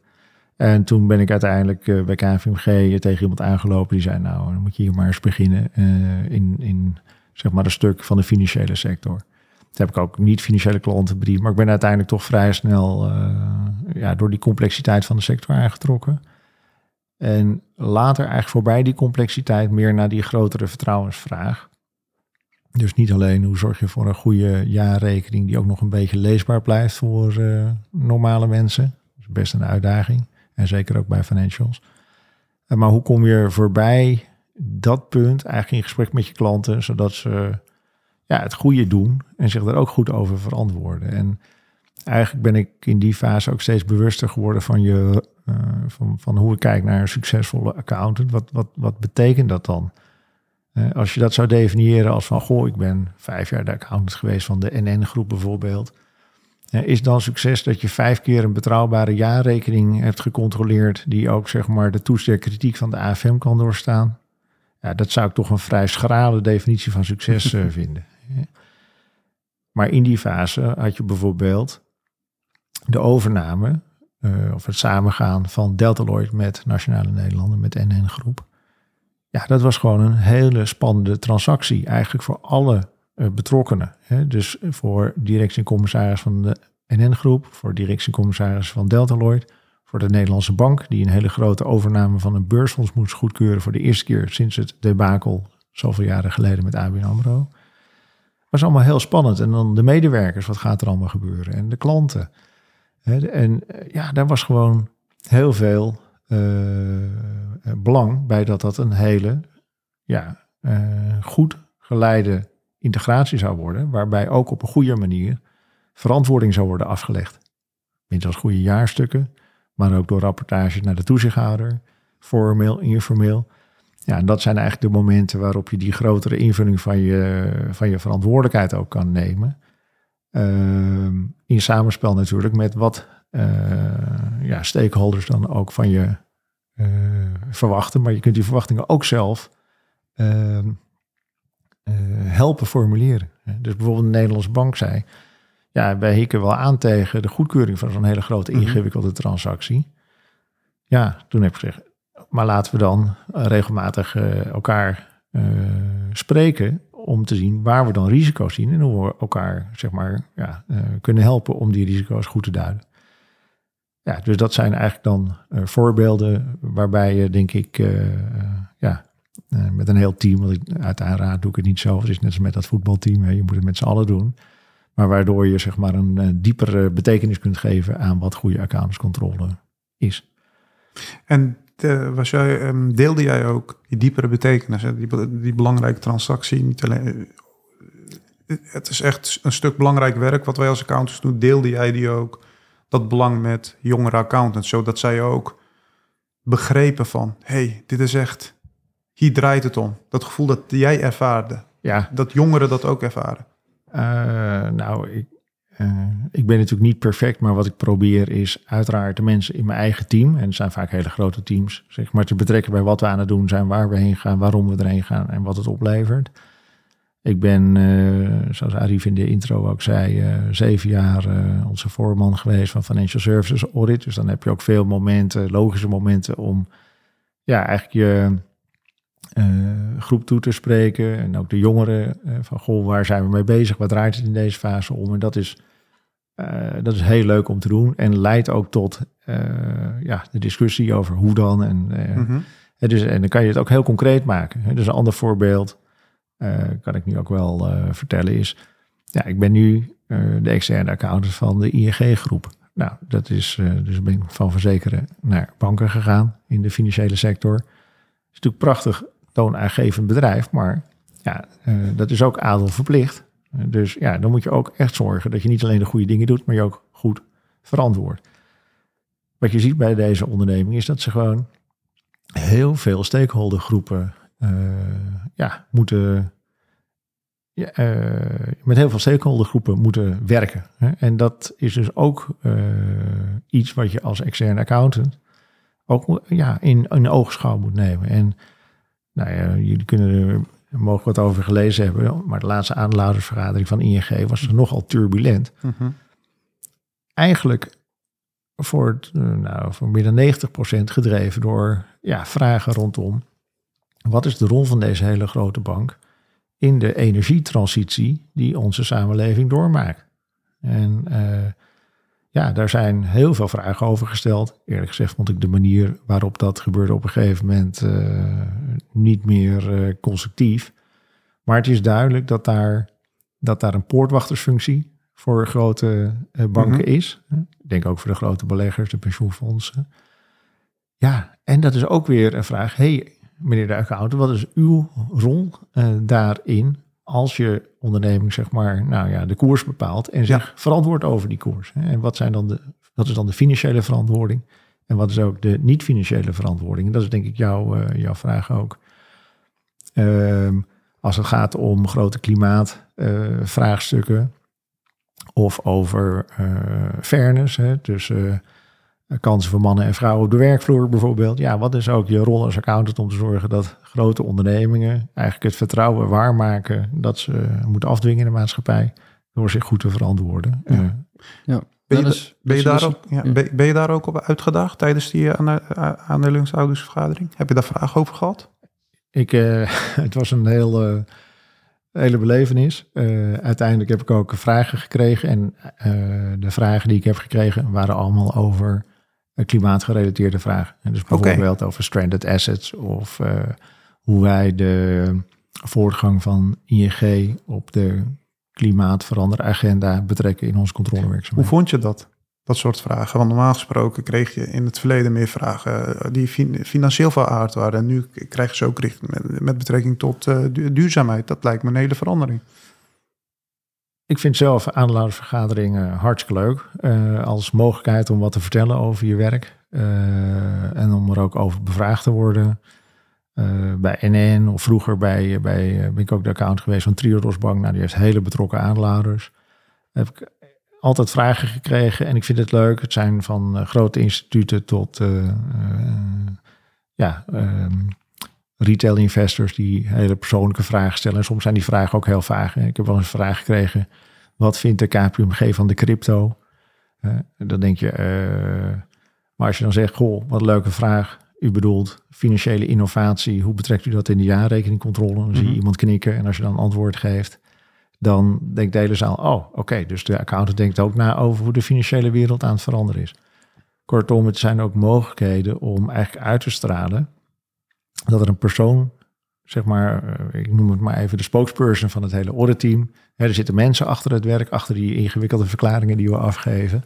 En toen ben ik uiteindelijk uh, bij KVMG tegen iemand aangelopen die zei, nou, dan moet je hier maar eens beginnen uh, in, in zeg maar een stuk van de financiële sector. Toen heb ik ook niet financiële klanten bediend, maar ik ben uiteindelijk toch vrij snel ja, door die complexiteit van de sector aangetrokken. En later eigenlijk voorbij die complexiteit meer naar die grotere vertrouwensvraag. Dus niet alleen hoe zorg je voor een goede jaarrekening die ook nog een beetje leesbaar blijft voor normale mensen. Dat is best een uitdaging. En zeker ook bij financials. Eh, maar hoe kom je voorbij dat punt eigenlijk in gesprek met je klanten, zodat ze ja, het goede doen en zich daar ook goed over verantwoorden. En eigenlijk ben ik in die fase ook steeds bewuster geworden van, je, uh, van, van hoe ik kijk naar een succesvolle accountant. Wat, wat, wat betekent dat dan? Uh, als je dat zou definiëren als van, goh, ik ben vijf jaar de accountant geweest van de NN-groep bijvoorbeeld. Is dan succes dat je vijf keer een betrouwbare jaarrekening hebt gecontroleerd, die ook zeg maar de toets der kritiek van de AFM kan doorstaan? Ja, dat zou ik toch een vrij schrale definitie van succes uh, [LAUGHS] vinden. Maar in die fase had je bijvoorbeeld de overname uh, of het samengaan van Deltaloid met Nationale Nederlanden, met NN Groep. Ja, dat was gewoon een hele spannende transactie, eigenlijk voor alle uh, betrokkenen. Hè? Dus voor directie en commissaris van de NN-groep, voor directie en commissaris van Deltaloid, voor de Nederlandse Bank, die een hele grote overname van een beursfonds moest goedkeuren voor de eerste keer sinds het debakel zoveel jaren geleden met ABN AMRO. was allemaal heel spannend. En dan de medewerkers, wat gaat er allemaal gebeuren? En de klanten. En eh, ja, daar was gewoon heel veel belang bij dat dat een hele ja, uh, goed geleide integratie zou worden, waarbij ook op een goede manier verantwoording zou worden afgelegd. Middels goede jaarstukken, maar ook door rapportage naar de toezichthouder, formeel, informeel. Ja, en dat zijn eigenlijk de momenten waarop je die grotere invulling van je, van je verantwoordelijkheid ook kan nemen. Uh, in samenspel natuurlijk met wat ja, stakeholders dan ook van je uh, verwachten. Maar je kunt die verwachtingen ook zelf ehm, uh, helpen formuleren. Dus bijvoorbeeld de Nederlandse bank zei, ja, wij hikken wel aan tegen de goedkeuring van zo'n hele grote mhm. ingewikkelde transactie. Ja, toen heb ik gezegd, maar laten we dan regelmatig elkaar spreken om te zien waar we dan risico's zien en hoe we elkaar zeg maar, ja, kunnen helpen om die risico's goed te duiden. Ja, dus dat zijn eigenlijk dan voorbeelden waarbij je, denk ik, ja, met een heel team, want ik, doe ik het niet zelf, het is net als met dat voetbalteam, hè, je moet het met z'n allen doen. Maar waardoor je zeg maar een diepere betekenis kunt geven aan wat goede accountantscontrole is. En was jij, um, deelde jij ook die diepere betekenis? Die, belangrijke transactie? Niet alleen, het is echt een stuk belangrijk werk wat wij als accountants doen. Deelde jij die ook, dat belang met jongere accountants, zodat zij ook begrepen van, hey, dit is echt, hier draait het om. Dat gevoel dat jij ervaarde, ja. dat jongeren dat ook ervaren. Uh, nou, ik, uh, ik ben natuurlijk niet perfect, maar wat ik probeer is uiteraard de mensen in mijn eigen team, en het zijn vaak hele grote teams, zeg maar te betrekken bij wat we aan het doen zijn, waar we heen gaan, waarom we erheen gaan en wat het oplevert. Ik ben, uh, zoals Arif in de intro ook zei, zeven jaar onze voorman geweest van Financial Services Audit. Dus dan heb je ook veel momenten, logische momenten om ja, eigenlijk je groep toe te spreken. En ook de jongeren van, goh, waar zijn we mee bezig? Wat draait het in deze fase om? En dat is, dat is heel leuk om te doen. En leidt ook tot ja, de discussie over hoe dan. En, mm dus, en dan kan je het ook heel concreet maken. Dus een ander voorbeeld, kan ik nu ook wel vertellen, is... Ja, ik ben nu de externe accountant van de ING-groep. Nou, dat is, dus ben ik van verzekeren naar banken gegaan in de financiële sector. Het is natuurlijk prachtig toonaangevend bedrijf, maar ja, dat is ook adel verplicht. dus ja, dan moet je ook echt zorgen dat je niet alleen de goede dingen doet, maar je ook goed verantwoordt. Wat je ziet bij deze onderneming is dat ze gewoon heel veel stakeholdergroepen ja, moeten. Ja, uh, met heel veel stakeholdergroepen moeten werken. Hè? En dat is dus ook iets wat je als externe accountant ook ja, in, in oogschouw moet nemen. En nou ja, jullie kunnen er mogen wat over gelezen hebben, maar de laatste aandeelhoudersvergadering van ING was nogal turbulent. Mhm. Eigenlijk voor, eh, nou, voor meer dan 90% gedreven door ja, vragen rondom wat is de rol van deze hele grote bank in de energietransitie die onze samenleving doormaakt. En uh, ja, daar zijn heel veel vragen over gesteld. Eerlijk gezegd vond ik de manier waarop dat gebeurde op een gegeven moment uh, niet meer uh, constructief. Maar het is duidelijk dat daar, dat daar een poortwachtersfunctie voor grote banken mhm. is. Ik denk ook voor de grote beleggers, de pensioenfondsen. Ja, en dat is ook weer een vraag. hey, meneer de accountant, wat is uw rol daarin als je onderneming zeg maar, nou ja, de koers bepaalt en zich verantwoord over die koers. En wat, zijn dan de, wat is dan de financiële verantwoording? En wat is ook de niet-financiële verantwoording? En dat is denk ik jouw, uh, jouw vraag ook. Ehm, als het gaat om grote klimaatvraagstukken uh, of over fairness, hè, tussen kansen voor mannen en vrouwen op de werkvloer bijvoorbeeld. Ja, wat is ook je rol als accountant om te zorgen dat grote ondernemingen eigenlijk het vertrouwen waarmaken dat ze moeten afdwingen in de maatschappij door zich goed te verantwoorden. Ja. Uh, ja. Ben, je, ben, je daar ook, ja, ben, je daar ook op uitgedaagd tijdens die uh, aandeelhoudersvergadering? Heb je daar vragen over gehad? Ik, uh, [LAUGHS] het was een heel, hele belevenis. uiteindelijk heb ik ook vragen gekregen. En de vragen die ik heb gekregen waren allemaal over klimaatgerelateerde vragen. En dus bijvoorbeeld over stranded assets of uh, hoe wij de voortgang van ING op de klimaatveranderagenda betrekken in onze controlewerkzaamheden. Hoe vond je dat? Dat soort vragen. Want normaal gesproken kreeg je in het verleden meer vragen eh, die financieel van aard waren. En nu krijg je ze ook met, met betrekking tot uh, duurzaamheid. Dat lijkt me een hele verandering. Ik vind zelf aandeelhoudersvergaderingen hartstikke leuk. Uh, als mogelijkheid om wat te vertellen over je werk. Uh, en om er ook over bevraagd te worden. Uh, bij NN of vroeger bij, bij ben ik ook de account geweest van Triodos Bank. Nou, die heeft hele betrokken aandeelhouders. Heb ik altijd vragen gekregen en ik vind het leuk. Het zijn van grote instituten tot ja, um, retail investors die hele persoonlijke vragen stellen. En soms zijn die vragen ook heel vaag. Ik heb wel eens een vraag gekregen, wat vindt de KPMG van de crypto? Uh, dan denk je, uh, maar als je dan zegt, goh, wat een leuke vraag. u bedoelt financiële innovatie, hoe betrekt u dat in de jaarrekeningcontrole? Dan zie je Mhm. iemand knikken en als je dan antwoord geeft, dan denkt de hele zaal, oh oké, dus de accountant denkt ook na over hoe de financiële wereld aan het veranderen is. Kortom, het zijn ook mogelijkheden om eigenlijk uit te stralen dat er een persoon, zeg maar, eh, ik noem het maar even de spokesperson van het hele auditteam. Er zitten mensen achter het werk, achter die ingewikkelde verklaringen die we afgeven.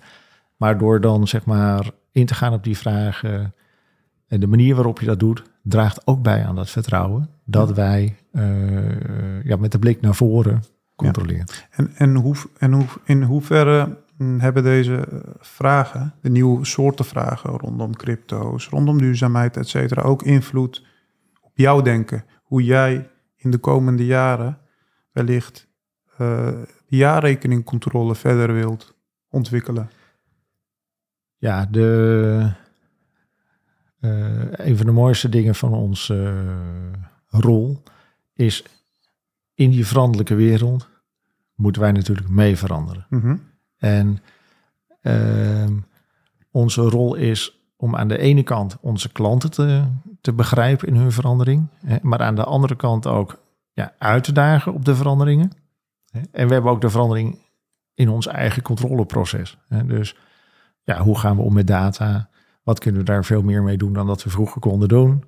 Maar door dan zeg maar in te gaan op die vragen en de manier waarop je dat doet, draagt ook bij aan dat vertrouwen dat wij eh, ja, met de blik naar voren controleren. En, en, hoe, en hoe, in hoeverre mm, hebben deze eh, vragen, de nieuwe soorten vragen rondom crypto's, rondom duurzaamheid, et cetera, ook invloed jouw denken? Hoe jij in de komende jaren wellicht eh, de jaarrekeningcontrole verder wilt ontwikkelen? Ja, de, eh, een van de mooiste dingen van onze eh, rol is in die veranderlijke wereld moeten wij natuurlijk mee veranderen. Mhm. En ehm, onze rol is om aan de ene kant onze klanten te, te begrijpen in hun verandering, maar aan de andere kant ook ja, uit te dagen op de veranderingen. En we hebben ook de verandering in ons eigen controleproces. Dus ja, hoe gaan we om met data? Wat kunnen we daar veel meer mee doen dan dat we vroeger konden doen?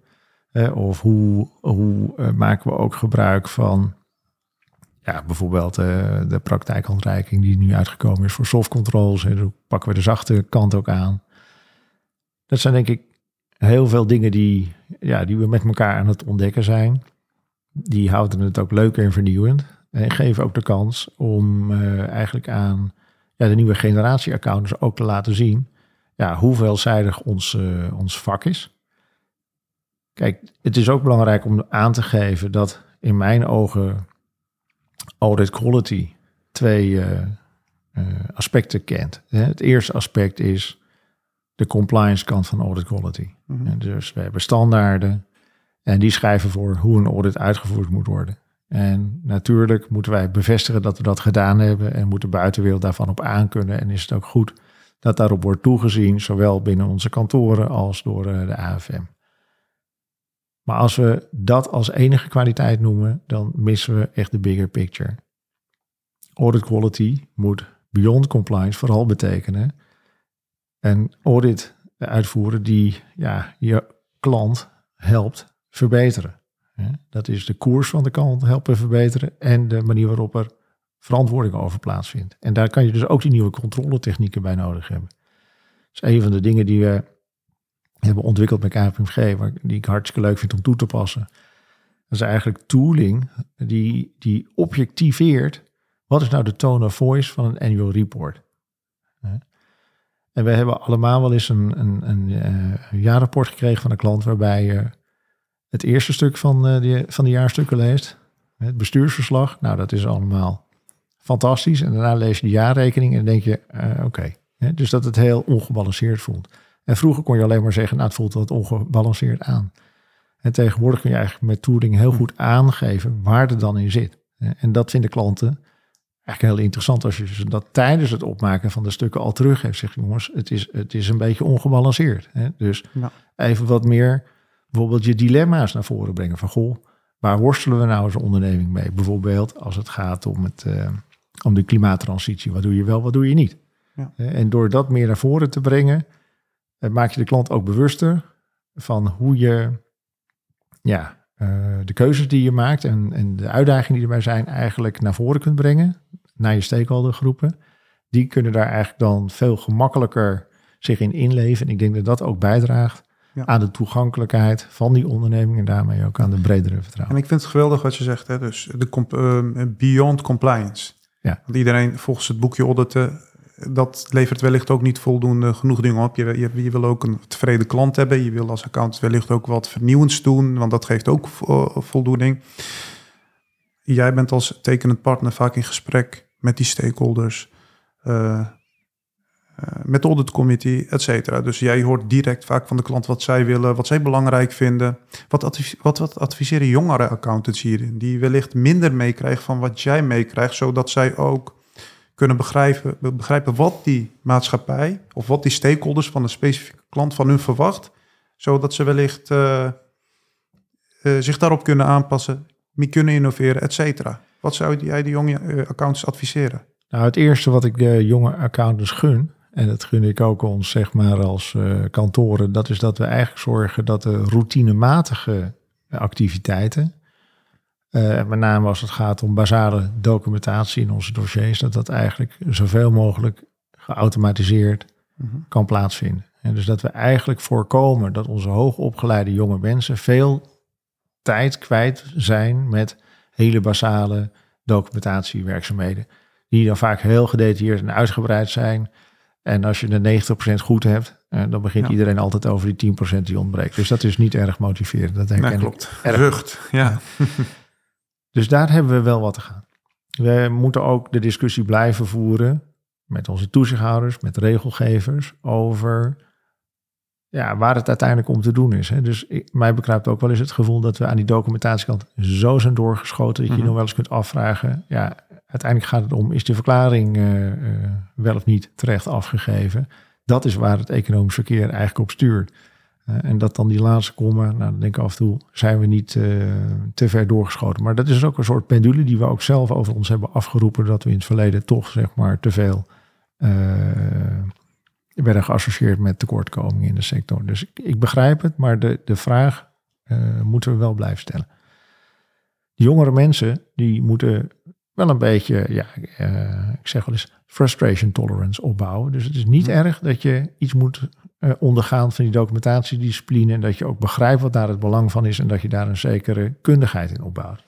Of hoe, hoe eh, maken we ook gebruik van ja, bijvoorbeeld eh, de praktijkhandreiking die nu uitgekomen is voor soft controls. En hoe pakken we de zachte kant ook aan. Dat zijn denk ik heel veel dingen die, ja, die we met elkaar aan het ontdekken zijn. Die houden het ook leuk en vernieuwend. En geven ook de kans om eh, eigenlijk aan ja, de nieuwe generatie accountants ook te laten zien ja, hoe veelzijdig ons, eh, ons vak is. Kijk, het is ook belangrijk om aan te geven dat in mijn ogen audit quality twee eh, aspecten kent. Het eerste aspect is de compliance kant van audit quality. Mhm. En dus we hebben standaarden en die schrijven voor hoe een audit uitgevoerd moet worden. En natuurlijk moeten wij bevestigen dat we dat gedaan hebben en moet de buitenwereld daarvan op aankunnen. En is het ook goed dat daarop wordt toegezien, zowel binnen onze kantoren als door eh, de AFM. Maar als we dat als enige kwaliteit noemen, dan missen we echt de bigger picture. Audit quality moet beyond compliance vooral betekenen een audit uitvoeren die ja, je klant helpt verbeteren. Dat is de koers van de klant helpen verbeteren en de manier waarop er verantwoording over plaatsvindt. En daar kan je dus ook die nieuwe controletechnieken bij nodig hebben. Dat is een van de dingen die we hebben ontwikkeld bij KPMG, die ik hartstikke leuk vind om toe te passen. Dat is eigenlijk tooling die, die objectiveert wat is nou de tone of voice van een annual report. En we hebben allemaal wel eens een, een, een, eh, een jaarrapport gekregen van een klant waarbij je het eerste stuk van, eh, die, van de jaarstukken leest. Het bestuursverslag, nou dat is allemaal fantastisch. En daarna lees je de jaarrekening en dan denk je, eh, oké. Dus dat het heel ongebalanceerd voelt. En vroeger kon je alleen maar zeggen, nou het voelt wat ongebalanceerd aan. En tegenwoordig kun je eigenlijk met tooling heel goed aangeven waar het dan in zit. En dat vinden klanten eigenlijk heel interessant als je ze dat tijdens het opmaken van de stukken al teruggeeft. Zeg je, jongens, het is, het is een beetje ongebalanceerd. Hè? Dus Ja. even wat meer bijvoorbeeld je dilemma's naar voren brengen. Van goh, waar worstelen we nou als onderneming mee? Bijvoorbeeld als het gaat om, het, eh, om de klimaattransitie. Wat doe je wel, wat doe je niet? Ja. En door dat meer naar voren te brengen, eh, maak je de klant ook bewuster van hoe je ja, de keuzes die je maakt en, en de uitdagingen die erbij zijn, eigenlijk naar voren kunt brengen naar je stakeholdergroepen. Die kunnen daar eigenlijk dan veel gemakkelijker zich in inleven. En ik denk dat dat ook bijdraagt Ja. aan de toegankelijkheid van die onderneming en daarmee ook aan de bredere vertrouwen. En ik vind het geweldig wat je zegt, hè? dus de comp- ehm, beyond compliance. Ja. Want iedereen volgens het boekje auditen, dat levert wellicht ook niet voldoende genoeg dingen op. Je, je, wil ook een tevreden klant hebben. Je wil als accountant wellicht ook wat vernieuwends doen, want dat geeft ook vo- voldoening. Jij bent als tekenend partner vaak in gesprek met die stakeholders, eh, eh, met de audit committee, et cetera. Dus jij hoort direct vaak van de klant wat zij willen, wat zij belangrijk vinden. Wat, wat, wat adviseren jongere accountants hierin? Die wellicht minder meekrijgen van wat jij meekrijgt, zodat zij ook kunnen begrijpen, be- begrijpen wat die maatschappij of wat die stakeholders van een specifieke klant van hun verwacht, zodat ze wellicht eh, eh, zich daarop kunnen aanpassen, meer kunnen innoveren, et cetera. Wat zou jij de jonge eh, accountants adviseren? Nou, het eerste wat ik de jonge accountants gun, en dat gun ik ook ons, zeg maar, als kantoren, dat is dat we eigenlijk zorgen dat de routinematige activiteiten, uh, met name als het gaat om basale documentatie in onze dossiers, dat dat eigenlijk zoveel mogelijk geautomatiseerd mm -hmm. kan plaatsvinden. En dus dat we eigenlijk voorkomen dat onze hoogopgeleide jonge mensen veel tijd kwijt zijn met hele basale documentatiewerkzaamheden. Die dan vaak heel gedetailleerd en uitgebreid zijn. En als je de 90% goed hebt, eh, dan begint ja. iedereen altijd over die 10% die ontbreekt. Dus dat is niet erg motiverend. Dat nee, ik klopt. Rucht, ja. Dus daar hebben we wel wat te gaan. We moeten ook de discussie blijven voeren met onze toezichthouders, met regelgevers over ja, waar het uiteindelijk om te doen is. Hè. Dus ik, mij bekruipt ook wel eens het gevoel dat we aan die documentatiekant zo zijn doorgeschoten dat je mm -hmm. nog wel eens kunt afvragen. Ja, uiteindelijk gaat het om, is de verklaring uh, uh, wel of niet terecht afgegeven? Dat is waar het economisch verkeer eigenlijk op stuurt. Uh, en dat dan die laatste komma, nou dan denk ik af en toe, zijn we niet te ver doorgeschoten. Maar dat is ook een soort pendule die we ook zelf over ons hebben afgeroepen, dat we in het verleden toch zeg maar te veel werden geassocieerd met tekortkomingen in de sector. Dus ik, ik begrijp het, maar de, de vraag uh, moeten we wel blijven stellen. De jongere mensen, die moeten wel een beetje, ja, uh, ik zeg wel eens, frustration tolerance opbouwen. Dus het is niet erg dat je iets moet uh, ondergaan van die documentatiediscipline en dat je ook begrijpt wat daar het belang van is en dat je daar een zekere kundigheid in opbouwt.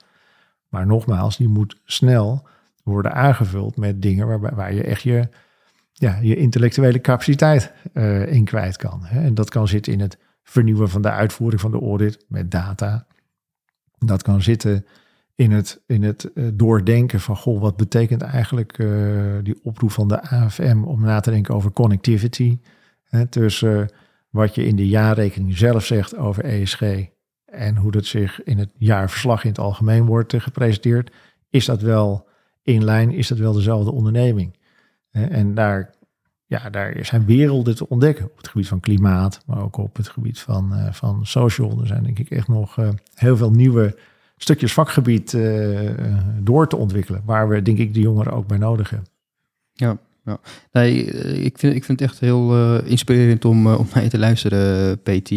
Maar nogmaals, die moet snel worden aangevuld met dingen waar, waar je echt je ja, je intellectuele capaciteit uh, in kwijt kan. Hè. En dat kan zitten in het vernieuwen van de uitvoering van de audit met data. Dat kan zitten in het, in het uh, doordenken van, goh, wat betekent eigenlijk die oproep van de AFM om na te denken over connectivity. Hè, tussen wat je in de jaarrekening zelf zegt over ESG en hoe dat zich in het jaarverslag in het algemeen wordt gepresenteerd. Is dat wel in lijn? Is dat wel dezelfde onderneming? En daar, ja, daar zijn werelden te ontdekken op het gebied van klimaat, maar ook op het gebied van, uh, van social. Er zijn denk ik echt nog uh, heel veel nieuwe stukjes vakgebied door te ontwikkelen, waar we denk ik de jongeren ook bij nodig hebben. Ja, ja. Nee, ik vind, ik vind het echt heel inspirerend om, om [LAUGHS] naar je te luisteren, PT.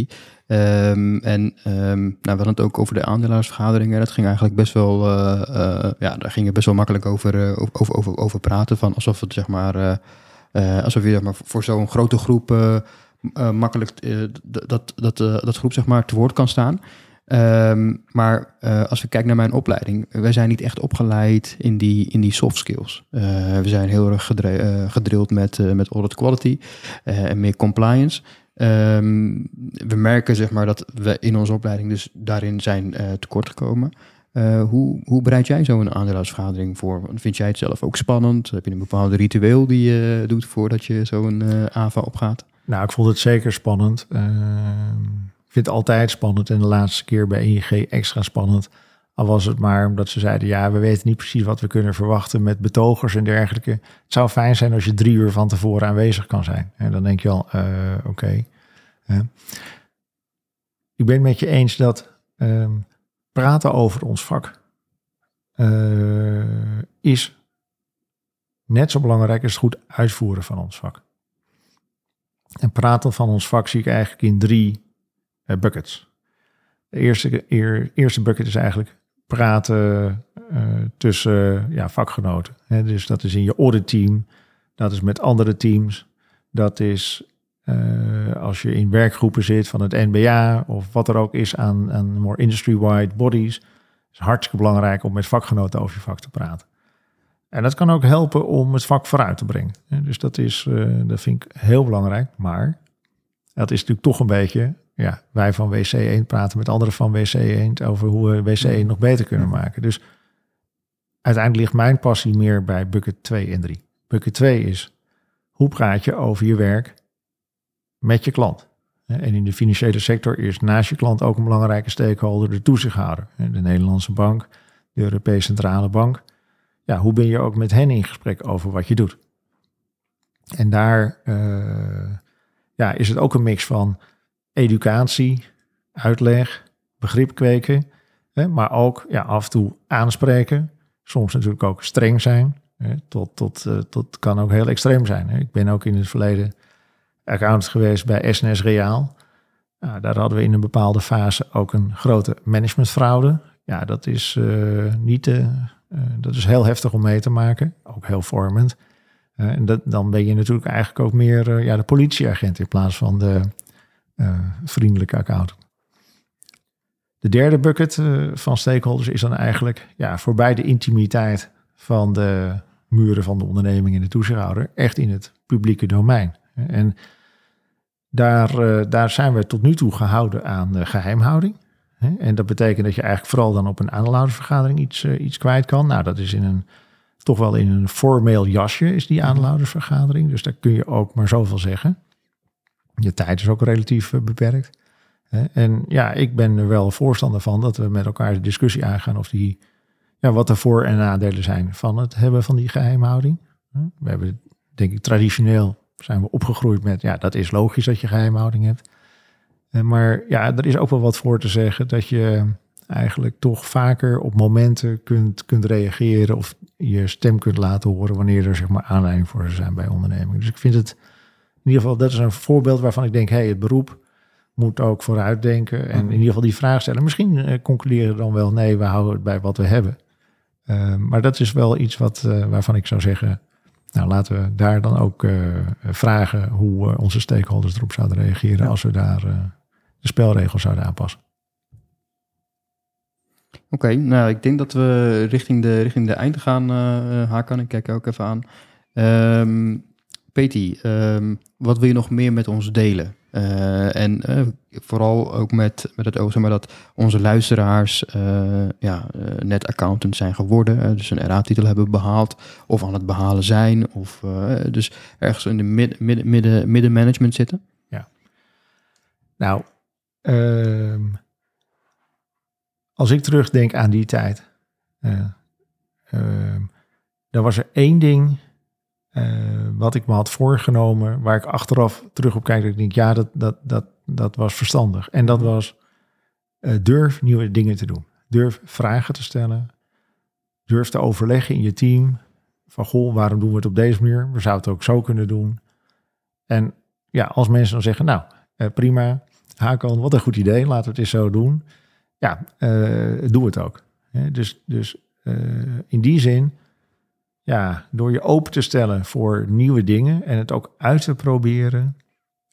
Um, en um, nou, we hadden het ook over de aandeelaarsvergaderingen. Dat ging eigenlijk best wel, uh, uh, ja, daar ging het best wel makkelijk over, uh, over, over, over praten. Van alsof het zeg maar, alsof je zeg maar, voor zo'n grote groep makkelijk dat, dat, dat groep zeg maar te woord kan staan. Um, maar als we kijken naar mijn opleiding, wij zijn niet echt opgeleid in die, in die soft skills. we zijn heel erg gedrild met, met audit quality en meer compliance. Um, we merken zeg maar, dat we in onze opleiding dus daarin zijn uh, tekort gekomen. Uh, hoe, hoe bereid jij zo'n aandeelhoudersvergadering voor? Vind jij het zelf ook spannend? Heb je een bepaald ritueel die je doet voordat je zo'n uh, AVA opgaat? Nou, ik vond het zeker spannend. Vind het altijd spannend en de laatste keer bij ING extra spannend. Al was het maar omdat ze zeiden, ja, we weten niet precies wat we kunnen verwachten met betogers en dergelijke. Het zou fijn zijn als je drie uur van tevoren aanwezig kan zijn. En dan denk je al, uh, oké. Ik ben het met je eens dat uh, praten over ons vak uh, is net zo belangrijk als het goed uitvoeren van ons vak. En praten van ons vak zie ik eigenlijk in drie buckets. De eerste, eer, eerste bucket is eigenlijk praten uh, tussen ja, vakgenoten. Hè, dus dat is in je auditteam, dat is met andere teams, dat is uh, als je in werkgroepen zit van het NBA of wat er ook is aan, aan more industry-wide bodies. Is hartstikke belangrijk om met vakgenoten over je vak te praten. En dat kan ook helpen om het vak vooruit te brengen. Dus dat, is, dat vind ik heel belangrijk. Maar dat is natuurlijk toch een beetje ja, wij van WC1 praten met anderen van WC1 over hoe we WC1 nog beter kunnen maken. Dus uiteindelijk ligt mijn passie meer bij bucket 2 en 3. Bucket 2 is hoe praat je over je werk met je klant. En in de financiële sector is naast je klant ook een belangrijke stakeholder de toezichthouder. De Nederlandse bank, de Europese Centrale Bank. Ja, hoe ben je ook met hen in gesprek over wat je doet? En daar uh, ja, is het ook een mix van educatie, uitleg, begrip kweken, hè, maar ook ja, af en toe aanspreken. Soms natuurlijk ook streng zijn. Hè, tot, tot, uh, tot kan ook heel extreem zijn. Hè. Ik ben ook in het verleden accountant geweest bij SNS Reaal. Daar hadden we in een bepaalde fase ook een grote managementfraude. Ja, dat is uh, niet, uh, dat is heel heftig om mee te maken. Ook heel vormend. en dat, dan ben je natuurlijk eigenlijk ook meer ja, de politieagent in plaats van de vriendelijke accountant. De derde bucket van stakeholders is dan eigenlijk ja, voorbij de intimiteit van de muren van de onderneming en de toezichthouder, echt in het publieke domein. En daar, uh, daar zijn we tot nu toe gehouden aan geheimhouding. En dat betekent dat je eigenlijk vooral dan op een aandeelhoudersvergadering iets, iets kwijt kan. Nou, dat is in een, toch wel in een formeel jasje is die aandeelhoudersvergadering. Dus daar kun je ook maar zoveel zeggen. Je tijd is ook relatief uh, beperkt. En ja, ik ben er wel voorstander van dat we met elkaar de discussie aangaan of die, ja, wat de voor- en nadelen zijn van het hebben van die geheimhouding. We hebben denk ik traditioneel zijn we opgegroeid met, ja, dat is logisch dat je geheimhouding hebt. Eh, maar ja, er is ook wel wat voor te zeggen dat je eigenlijk toch vaker op momenten kunt, kunt reageren of je stem kunt laten horen wanneer er zeg maar aanleiding voor zijn bij ondernemingen. Dus ik vind het in ieder geval, dat is een voorbeeld waarvan ik denk, hé, hey, het beroep moet ook vooruitdenken en in ieder geval die vraag stellen. Misschien uh, concluderen dan wel, nee, we houden het bij wat we hebben. Uh, maar dat is wel iets wat, uh, waarvan ik zou zeggen, nou, laten we daar dan ook uh, vragen hoe onze stakeholders erop zouden reageren ja. als we daar de spelregels zouden aanpassen. Oké, okay, nou ik denk dat we richting de, richting de einde gaan, Hakan. Ik kijk ook even aan. Um, Peti, um, wat wil je nog meer met ons delen? Uh, en uh, vooral ook met, met het oog, maar, dat onze luisteraars uh, ja, net accountant zijn geworden. dus een RA-titel hebben behaald of aan het behalen zijn. Of dus ergens in de midden, midden, midden, middenmanagement zitten. Ja. Nou, ehm, als ik terugdenk aan die tijd, ehm, dan was er één ding wat ik me had voorgenomen, waar ik achteraf terug op kijk, dat ik denk, ja, dat, dat, dat, dat was verstandig. En dat was uh, durf nieuwe dingen te doen. Durf vragen te stellen. Durf te overleggen in je team. Van, goh, waarom doen we het op deze manier? We zouden het ook zo kunnen doen. En ja, als mensen dan zeggen, nou, uh, prima, Hakan, wat een goed idee, laten we het eens zo doen. Ja, doe het ook. dus dus in die zin ja, door je open te stellen voor nieuwe dingen en het ook uit te proberen,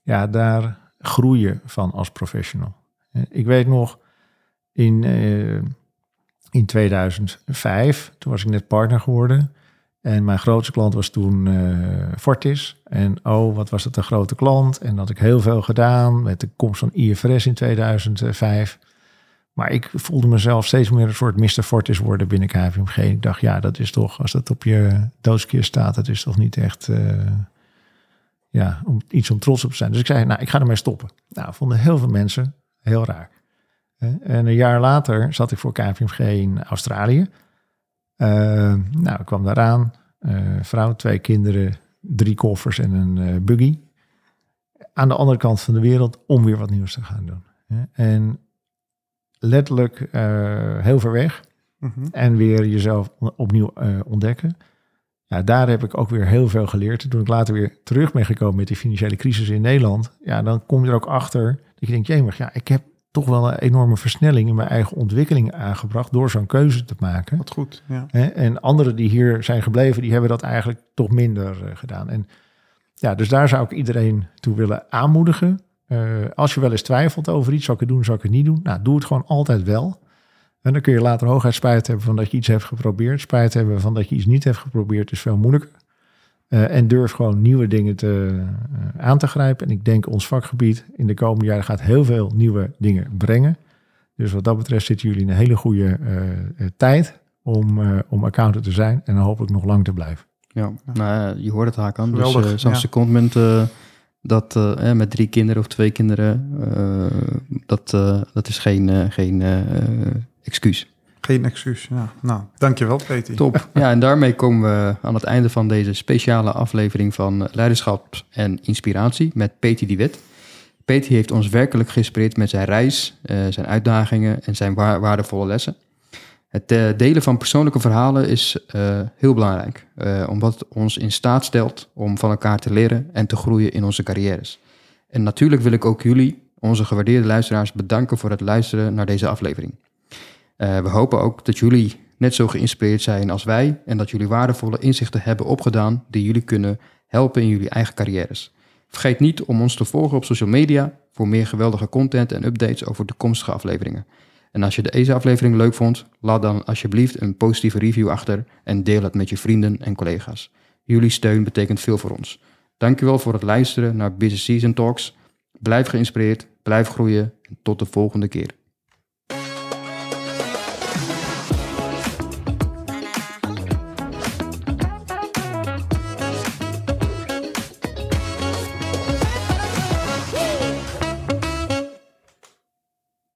ja, daar groei je van als professional. Ik weet nog, in, uh, in 2005, toen was ik net partner geworden. En mijn grootste klant was toen uh, Fortis. En oh, wat was dat een grote klant. En dat ik heel veel gedaan met de komst van IFRS in 2005. Maar ik voelde mezelf steeds meer een soort Mr. Fortis worden binnen KVMG. Ik dacht, ja, dat is toch, als dat op je doodskist staat, dat is toch niet echt uh, ja, om, iets om trots op te zijn. Dus ik zei, nou, ik ga ermee stoppen. Nou, vonden heel veel mensen heel raar. En een jaar later zat ik voor KVMG in Australië. Uh, nou, ik kwam daaraan. Uh, vrouw, twee kinderen, drie koffers en een buggy. Aan de andere kant van de wereld om weer wat nieuws te gaan doen. En letterlijk uh, heel ver weg. -hmm. En weer jezelf opnieuw uh, ontdekken. Ja, daar heb ik ook weer heel veel geleerd. Toen ik later weer terug ben gekomen met die financiële crisis in Nederland. Ja, dan kom je er ook achter dat je denkt, jemig, ja, ik heb toch wel een enorme versnelling in mijn eigen ontwikkeling aangebracht door zo'n keuze te maken. Wat goed, ja. En anderen die hier zijn gebleven, die hebben dat eigenlijk toch minder uh, gedaan. En ja, dus daar zou ik iedereen toe willen aanmoedigen. Uh, als je wel eens twijfelt over iets, zou ik het doen, zou ik het niet doen? Nou, doe het gewoon altijd wel. En dan kun je later hooguit spijt hebben van dat je iets hebt geprobeerd. Spijt hebben van dat je iets niet hebt geprobeerd is veel moeilijker. Uh, en durf gewoon nieuwe dingen te, uh, aan te grijpen. En ik denk ons vakgebied in de komende jaren gaat heel veel nieuwe dingen brengen. Dus wat dat betreft zitten jullie in een hele goede tijd om, om accountant te zijn. En dan hopelijk nog lang te blijven. Ja, nou, je hoort het Hakan. Dus zo'n ja. secondment dat uh, met drie kinderen of twee kinderen, uh, dat, uh, dat is geen, geen excuus. Geen excuus, ja. Nou, dankjewel Peter. Top. [LAUGHS] Ja, en daarmee komen we aan het einde van deze speciale aflevering van Leiderschap en Inspiratie met Peter de Wit. Peti heeft ons werkelijk geïnspireerd met zijn reis, eh, zijn uitdagingen en zijn wa- waardevolle lessen. Het eh, delen van persoonlijke verhalen is eh, heel belangrijk, eh, omdat het ons in staat stelt om van elkaar te leren en te groeien in onze carrières. En natuurlijk wil ik ook jullie, onze gewaardeerde luisteraars, bedanken voor het luisteren naar deze aflevering. We hopen ook dat jullie net zo geïnspireerd zijn als wij en dat jullie waardevolle inzichten hebben opgedaan die jullie kunnen helpen in jullie eigen carrières. Vergeet niet om ons te volgen op social media voor meer geweldige content en updates over toekomstige afleveringen. En als je deze aflevering leuk vond, laat dan alsjeblieft een positieve review achter en deel het met je vrienden en collega's. Jullie steun betekent veel voor ons. Dankjewel voor het luisteren naar Business Season Talks. Blijf geïnspireerd, blijf groeien en tot de volgende keer.